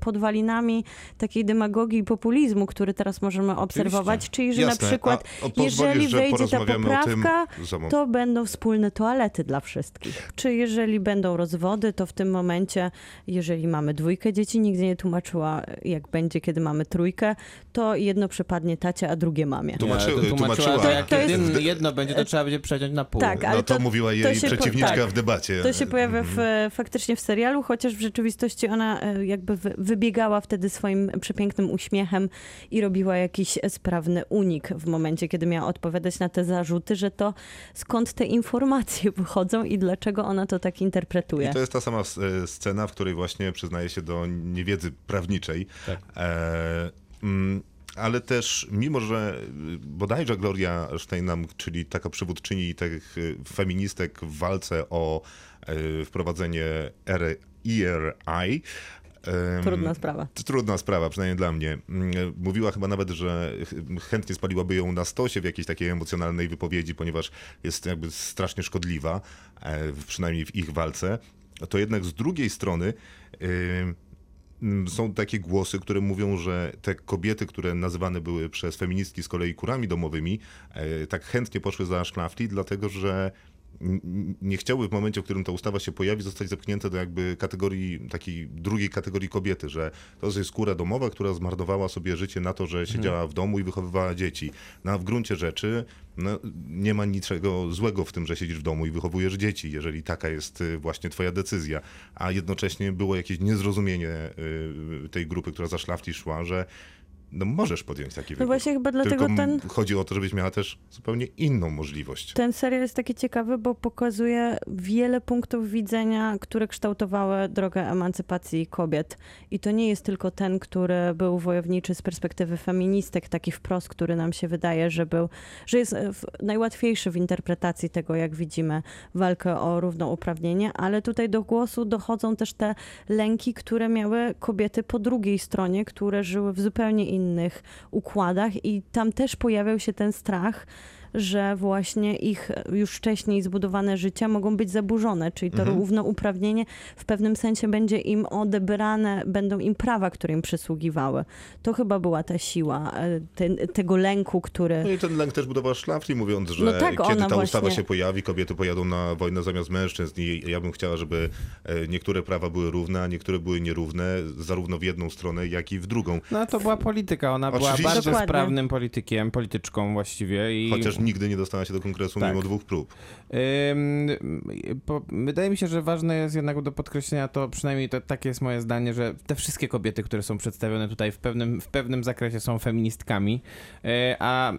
podwalinami takiej demagogii i populizmu, który teraz możemy obserwować, czyli że Jasne. na przykład A, jeżeli że wejdzie ta porozmawiamy o tym poprawka, to będą wspólne toalety dla wszystkich. Czy jeżeli będą rozwody, to w tym momencie, jeżeli mamy dwójkę dzieci, nigdy nie tłumaczyła, jak będzie, kiedy mamy trójkę, to jedno przypadnie tacie, a drugie mamie. Tłumaczy- Nie, to tłumaczyła, tłumaczyła. to jak To jest- jedno będzie, to trzeba będzie przeciąć na pół. Tak, ale no to, to- mówiła to jej po- przeciwniczka tak. w debacie. To się pojawia w, Mhm. faktycznie w serialu, chociaż w rzeczywistości ona e, jakby wy- wybiegała wtedy swoim przepięknym uśmiechem i robiła jakiś sprawny unik w momencie, kiedy miała odpowiadać na te zarzuty, że to skąd te informacje wychodzą i dlaczego ona to tak interpretuje. I to jest ta sama e, scena, w której właśnie przyznaje się do niewiedzy prawniczej. Tak. E, mm, ale też, mimo że y, bodajże Gloria Steinem, czyli taka przywódczyni tych y, feministek w walce o e, wprowadzenie ERI, Trudna sprawa. trudna sprawa, przynajmniej dla mnie. Mm, Mówiła chyba nawet, że ch- chętnie spaliłaby ją na stosie w jakiejś takiej emocjonalnej wypowiedzi, ponieważ jest jakby strasznie szkodliwa, e, przynajmniej w ich walce. To jednak z drugiej strony są takie głosy, które mówią, że te kobiety, które nazywane były przez feministki z kolei kurami domowymi, e, tak chętnie poszły za szlafli, dlatego że nie chciały w momencie, w którym ta ustawa się pojawi, zostać zepchnięte do jakby kategorii, takiej drugiej kategorii kobiety, że to jest skóra domowa, która zmarnowała sobie życie na to, że siedziała w domu i wychowywała dzieci. No a w gruncie rzeczy no, nie ma niczego złego w tym, że siedzisz w domu i wychowujesz dzieci, jeżeli taka jest y, właśnie twoja decyzja. A jednocześnie było jakieś niezrozumienie y, tej grupy, która za szlafli szła, że no możesz podjąć taki wybór. No właśnie chyba dlatego Tylko ten, chodzi o to, żebyś miała też zupełnie inną możliwość. ten serial jest taki ciekawy, bo pokazuje wiele punktów widzenia, które kształtowały drogę emancypacji kobiet. I to nie jest tylko ten, który był wojowniczy z perspektywy feministek, taki wprost, który nam się wydaje, że był, że jest e, najłatwiejszy w interpretacji tego, jak widzimy walkę o równouprawnienie, ale tutaj do głosu dochodzą też te lęki, które miały kobiety po drugiej stronie, które żyły w zupełnie innych układach i tam też pojawiał się ten strach, że właśnie ich już wcześniej zbudowane życia mogą być zaburzone, czyli to Mhm. równouprawnienie w pewnym sensie będzie im odebrane, będą im prawa, które im przysługiwały. To chyba była ta siła e, ten, tego lęku, który... No i ten lęk też budowała Szlafli, mówiąc, że No tak, kiedy ta ustawa właśnie- się pojawi, kobiety pojadą na wojnę zamiast mężczyzn i ja bym chciała, żeby e, niektóre prawa były równe, a niektóre były nierówne, zarówno w jedną stronę, jak i w drugą. No to była polityka, ona była Oczywiście. bardzo Dokładnie. sprawnym politykiem, polityczką właściwie. I... Chociaż nigdy nie dostała się do kongresu Tak. mimo dwóch prób. Ym, wydaje mi się, że ważne jest jednak do podkreślenia to, przynajmniej to, takie jest moje zdanie, że te wszystkie kobiety, które są przedstawione tutaj w pewnym, w pewnym zakresie są feministkami, E, a e,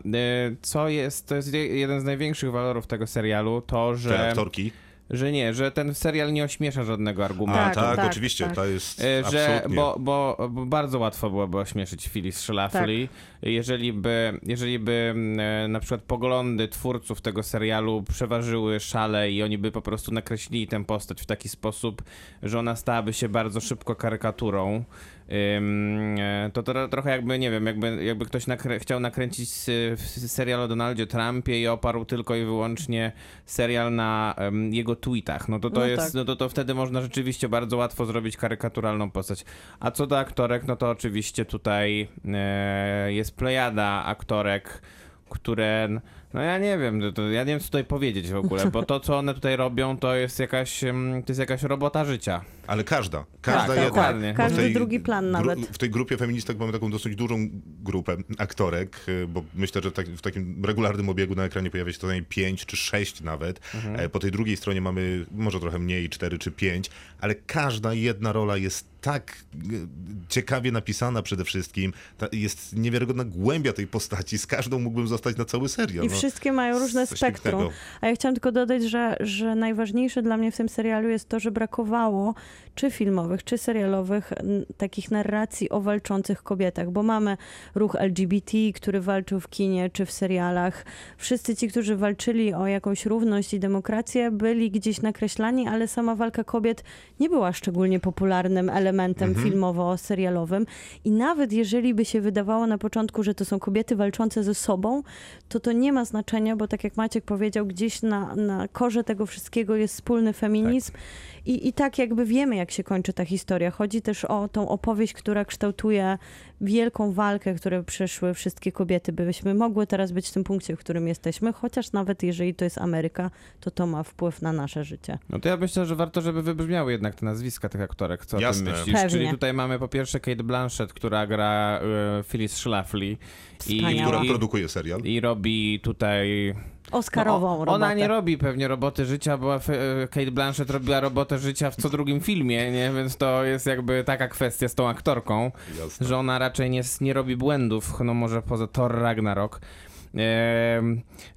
co jest, to jest je- jeden z największych walorów tego serialu, to, Te że, aktorki. Że nie, że ten serial nie ośmiesza żadnego argumentu. A Tak, tak, tak, oczywiście, tak. to jest E, Że, absolutnie. bo, bo, bo bardzo łatwo byłoby ośmieszyć Phyllis Schlafly, jeżeli by, jeżeli by mm, e, na przykład poglądy twórców tego serialu przeważyły szale i oni by po prostu nakreślili tę postać w taki sposób, że ona stałaby się bardzo szybko karykaturą. E, to, to trochę jakby, nie wiem, jakby, jakby ktoś nakrę chciał nakręcić serial o Donaldzie Trumpie i oparł tylko i wyłącznie serial na em, jego tweetach. No to to No jest, tak. no to, to wtedy można rzeczywiście bardzo łatwo zrobić karykaturalną postać. A co do aktorek, no to oczywiście tutaj e, jest plejada aktorek, które, no ja nie wiem, to, to, ja nie wiem co tutaj powiedzieć w ogóle, bo to co one tutaj robią to jest jakaś, em, to jest jakaś robota życia. Ale każda, każda Tak, jedna. dokładnie. Każdy drugi plan gru- nawet. W tej grupie feministek mamy taką dosyć dużą grupę aktorek, y, bo myślę, że tak, w takim regularnym obiegu na ekranie pojawia się to najmniej pięć czy sześć nawet. Mhm. E, Po tej drugiej stronie mamy może trochę mniej, cztery czy pięć, ale każda jedna rola jest tak y, ciekawie napisana przede wszystkim. Ta, jest niewiarygodna głębia tej postaci. Z każdą mógłbym zostać na cały serial. I no. Wszystkie mają różne spektrum. pięknego. A ja chciałam tylko dodać, że, że najważniejsze dla mnie w tym serialu jest to, że brakowało czy filmowych, czy serialowych takich narracji o walczących kobietach, bo mamy ruch LGBT, który walczył w kinie czy w serialach. Wszyscy ci, którzy walczyli o jakąś równość i demokrację, byli gdzieś nakreślani, ale sama walka kobiet nie była szczególnie popularnym elementem filmowo-serialowym. I nawet jeżeli by się wydawało na początku, że to są kobiety walczące ze sobą, to to nie ma znaczenie, bo tak jak Maciek powiedział, gdzieś na, na korze tego wszystkiego jest wspólny feminizm i, i tak jakby wiemy, jak się kończy ta historia. Chodzi też o tą opowieść, która kształtuje wielką walkę, którą przeszły wszystkie kobiety, byśmy mogły teraz być w tym punkcie, w którym jesteśmy, chociaż nawet jeżeli to jest Ameryka, to to ma wpływ na nasze życie. No to ja myślę, że warto, żeby wybrzmiały jednak te nazwiska tych aktorek. Co o Jasne. tym myślisz? Pewnie. Czyli tutaj mamy po pierwsze Kate Blanchett, która gra e, Phyllis Schlafly. Wspaniała. Która i, produkuje serial. I robi tutaj Oscarową No, robotę. Ona nie robi pewnie roboty życia, bo e, Kate Blanchett robiła robotę życia w co drugim filmie, nie? Więc to jest jakby taka kwestia z tą aktorką, Jasne. że ona raczej nie, nie robi błędów, no może poza Thor Ragnarok.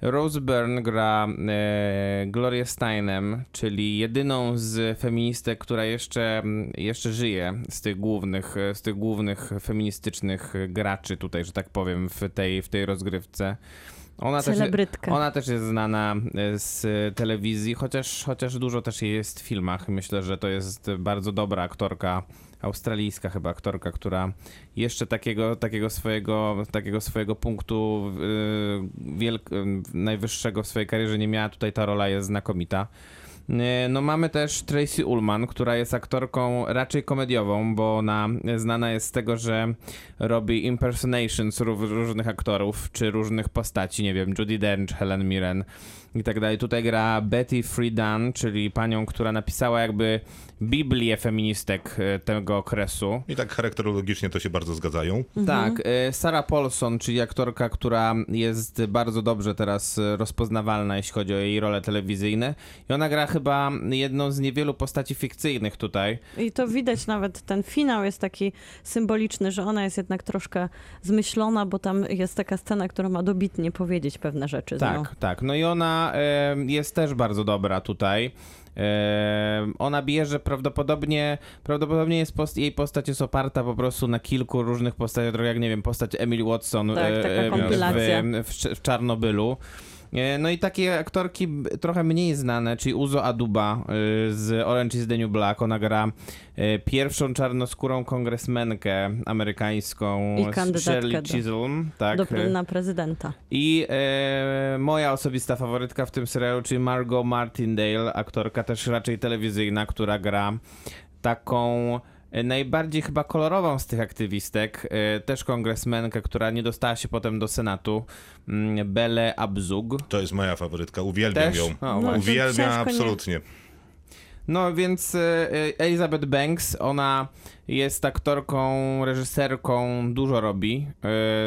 Rose Byrne gra e, Gloria Steinem, czyli jedyną z feministek, która jeszcze, jeszcze żyje z tych głównych, z tych głównych feministycznych graczy tutaj, że tak powiem, w tej, w tej rozgrywce. Ona też, ona też jest znana e, z telewizji, chociaż, chociaż dużo też jej jest w filmach. Myślę, że to jest bardzo dobra aktorka, australijska chyba aktorka, która jeszcze takiego, takiego, swojego, takiego swojego punktu yy, najwyższego w swojej karierze nie miała. Tutaj ta rola jest znakomita. Yy, No mamy też Tracy Ullman, która jest aktorką raczej komediową, bo ona znana jest z tego, że robi impersonations ró- różnych aktorów, czy różnych postaci, nie wiem, Judy Dench, Helen Mirren i tak dalej. Tutaj gra Betty Friedan, czyli panią, która napisała jakby Biblię feministek e, tego okresu. I tak charakterologicznie to się bardzo zgadzają. Tak, e, Sarah Paulson, czyli aktorka, która jest bardzo dobrze teraz rozpoznawalna, jeśli chodzi o jej role telewizyjne. I ona gra chyba jedną z niewielu postaci fikcyjnych tutaj. I to widać nawet, ten finał jest taki symboliczny, że ona jest jednak troszkę zmyślona, bo tam jest taka scena, która ma dobitnie powiedzieć pewne rzeczy. nią. Tak, tak. No i ona jest też bardzo dobra tutaj. Ona bierze prawdopodobnie, prawdopodobnie jest post, jej postać jest oparta po prostu na kilku różnych postaciach, trochę jak nie wiem, postać Emily Watson Tak, e, e, w, w, w Czarnobylu. E, No i takie aktorki trochę mniej znane, czyli Uzo Aduba e, z Orange is the New Black. Ona gra e, pierwszą czarnoskórą kongresmenkę amerykańską I Shirley Chisholm. Tak, Do, na prezydenta. i e, moja osobista faworytka w tym serialu, czyli Margot Martindale, aktorka też raczej telewizyjna, która gra taką najbardziej chyba kolorową z tych aktywistek, e, też kongresmenkę, która nie dostała się potem do Senatu, mm, Belle Abzug. To jest moja faworytka, uwielbiam Też? ją. O, No, Uwielbiam ciężko nie- absolutnie. No więc e, e, Elizabeth Banks, ona jest aktorką, reżyserką, dużo robi e,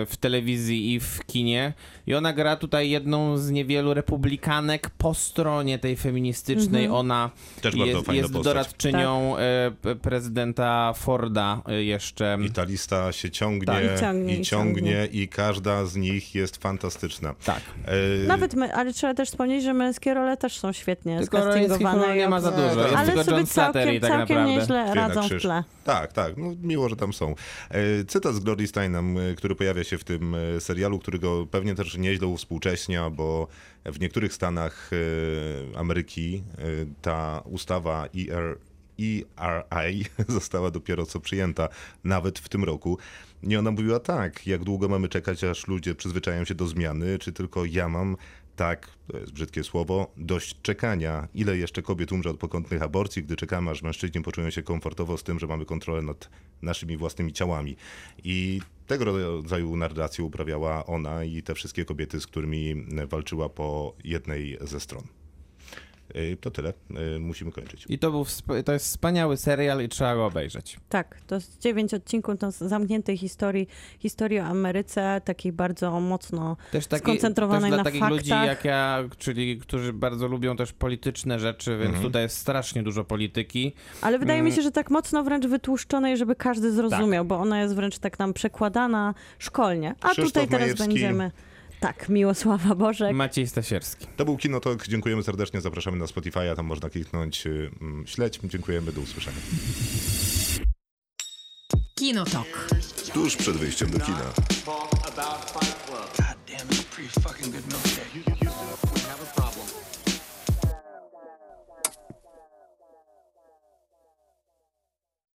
w telewizji i w kinie. I ona gra tutaj jedną z niewielu republikanek po stronie tej feministycznej. Ona Też bardzo jest, jest doradczynią p- prezydenta Forda jeszcze. I ta lista się ciągnie, Tak. I ciągnie, i i ciągnie, ciągnie. i każda z nich jest fantastyczna. Tak. E, Nawet my, ale trzeba też wspomnieć, że męskie role też są świetnie Tylko skastingowane. ról nie ma za dużo. Jest ale tylko sobie John Slattery całkiem, tak całkiem nieźle radzą w tle. Tak, tak, no miło, że tam są. E, Cytat z Glory Steinem, e, który pojawia się w tym e, serialu, który go pewnie też nieźle uwspółcześnia, bo w niektórych stanach e, Ameryki e, ta ustawa ER, ERI została dopiero co przyjęta, nawet w tym roku. I ona mówiła tak, jak długo mamy czekać, aż ludzie przyzwyczają się do zmiany, czy tylko ja mam tak, to jest brzydkie słowo, dość czekania. Ile jeszcze kobiet umrze od pokątnych aborcji, gdy czekamy, aż mężczyźni poczują się komfortowo z tym, że mamy kontrolę nad naszymi własnymi ciałami. I tego rodzaju narrację uprawiała ona i te wszystkie kobiety, z którymi walczyła po jednej ze stron. Y, To tyle. Y, Musimy kończyć. I to, był, wsp- to jest wspaniały serial i trzeba go obejrzeć. Tak, to jest dziewięć odcinków to z zamkniętej historii, historii o Ameryce, takiej bardzo mocno Też, taki, Skoncentrowanej też dla na takich faktach. ludzi jak ja, czyli którzy bardzo lubią też polityczne rzeczy, więc Mhm. tutaj jest strasznie dużo polityki. Ale wydaje Mm. mi się, że tak mocno wręcz wytłuszczonej, żeby każdy zrozumiał, Tak. bo ona jest wręcz tak nam przekładana szkolnie. A Krzysztof tutaj teraz Majewski. będziemy. Tak, Miłosława Bożek. Maciej Stasierski. To był Kinotok. Dziękujemy serdecznie. Zapraszamy na Spotify'a. Tam można kliknąć y, mm, śledź. Dziękujemy. Do usłyszenia. Kinotok. Tuż przed wyjściem do kina.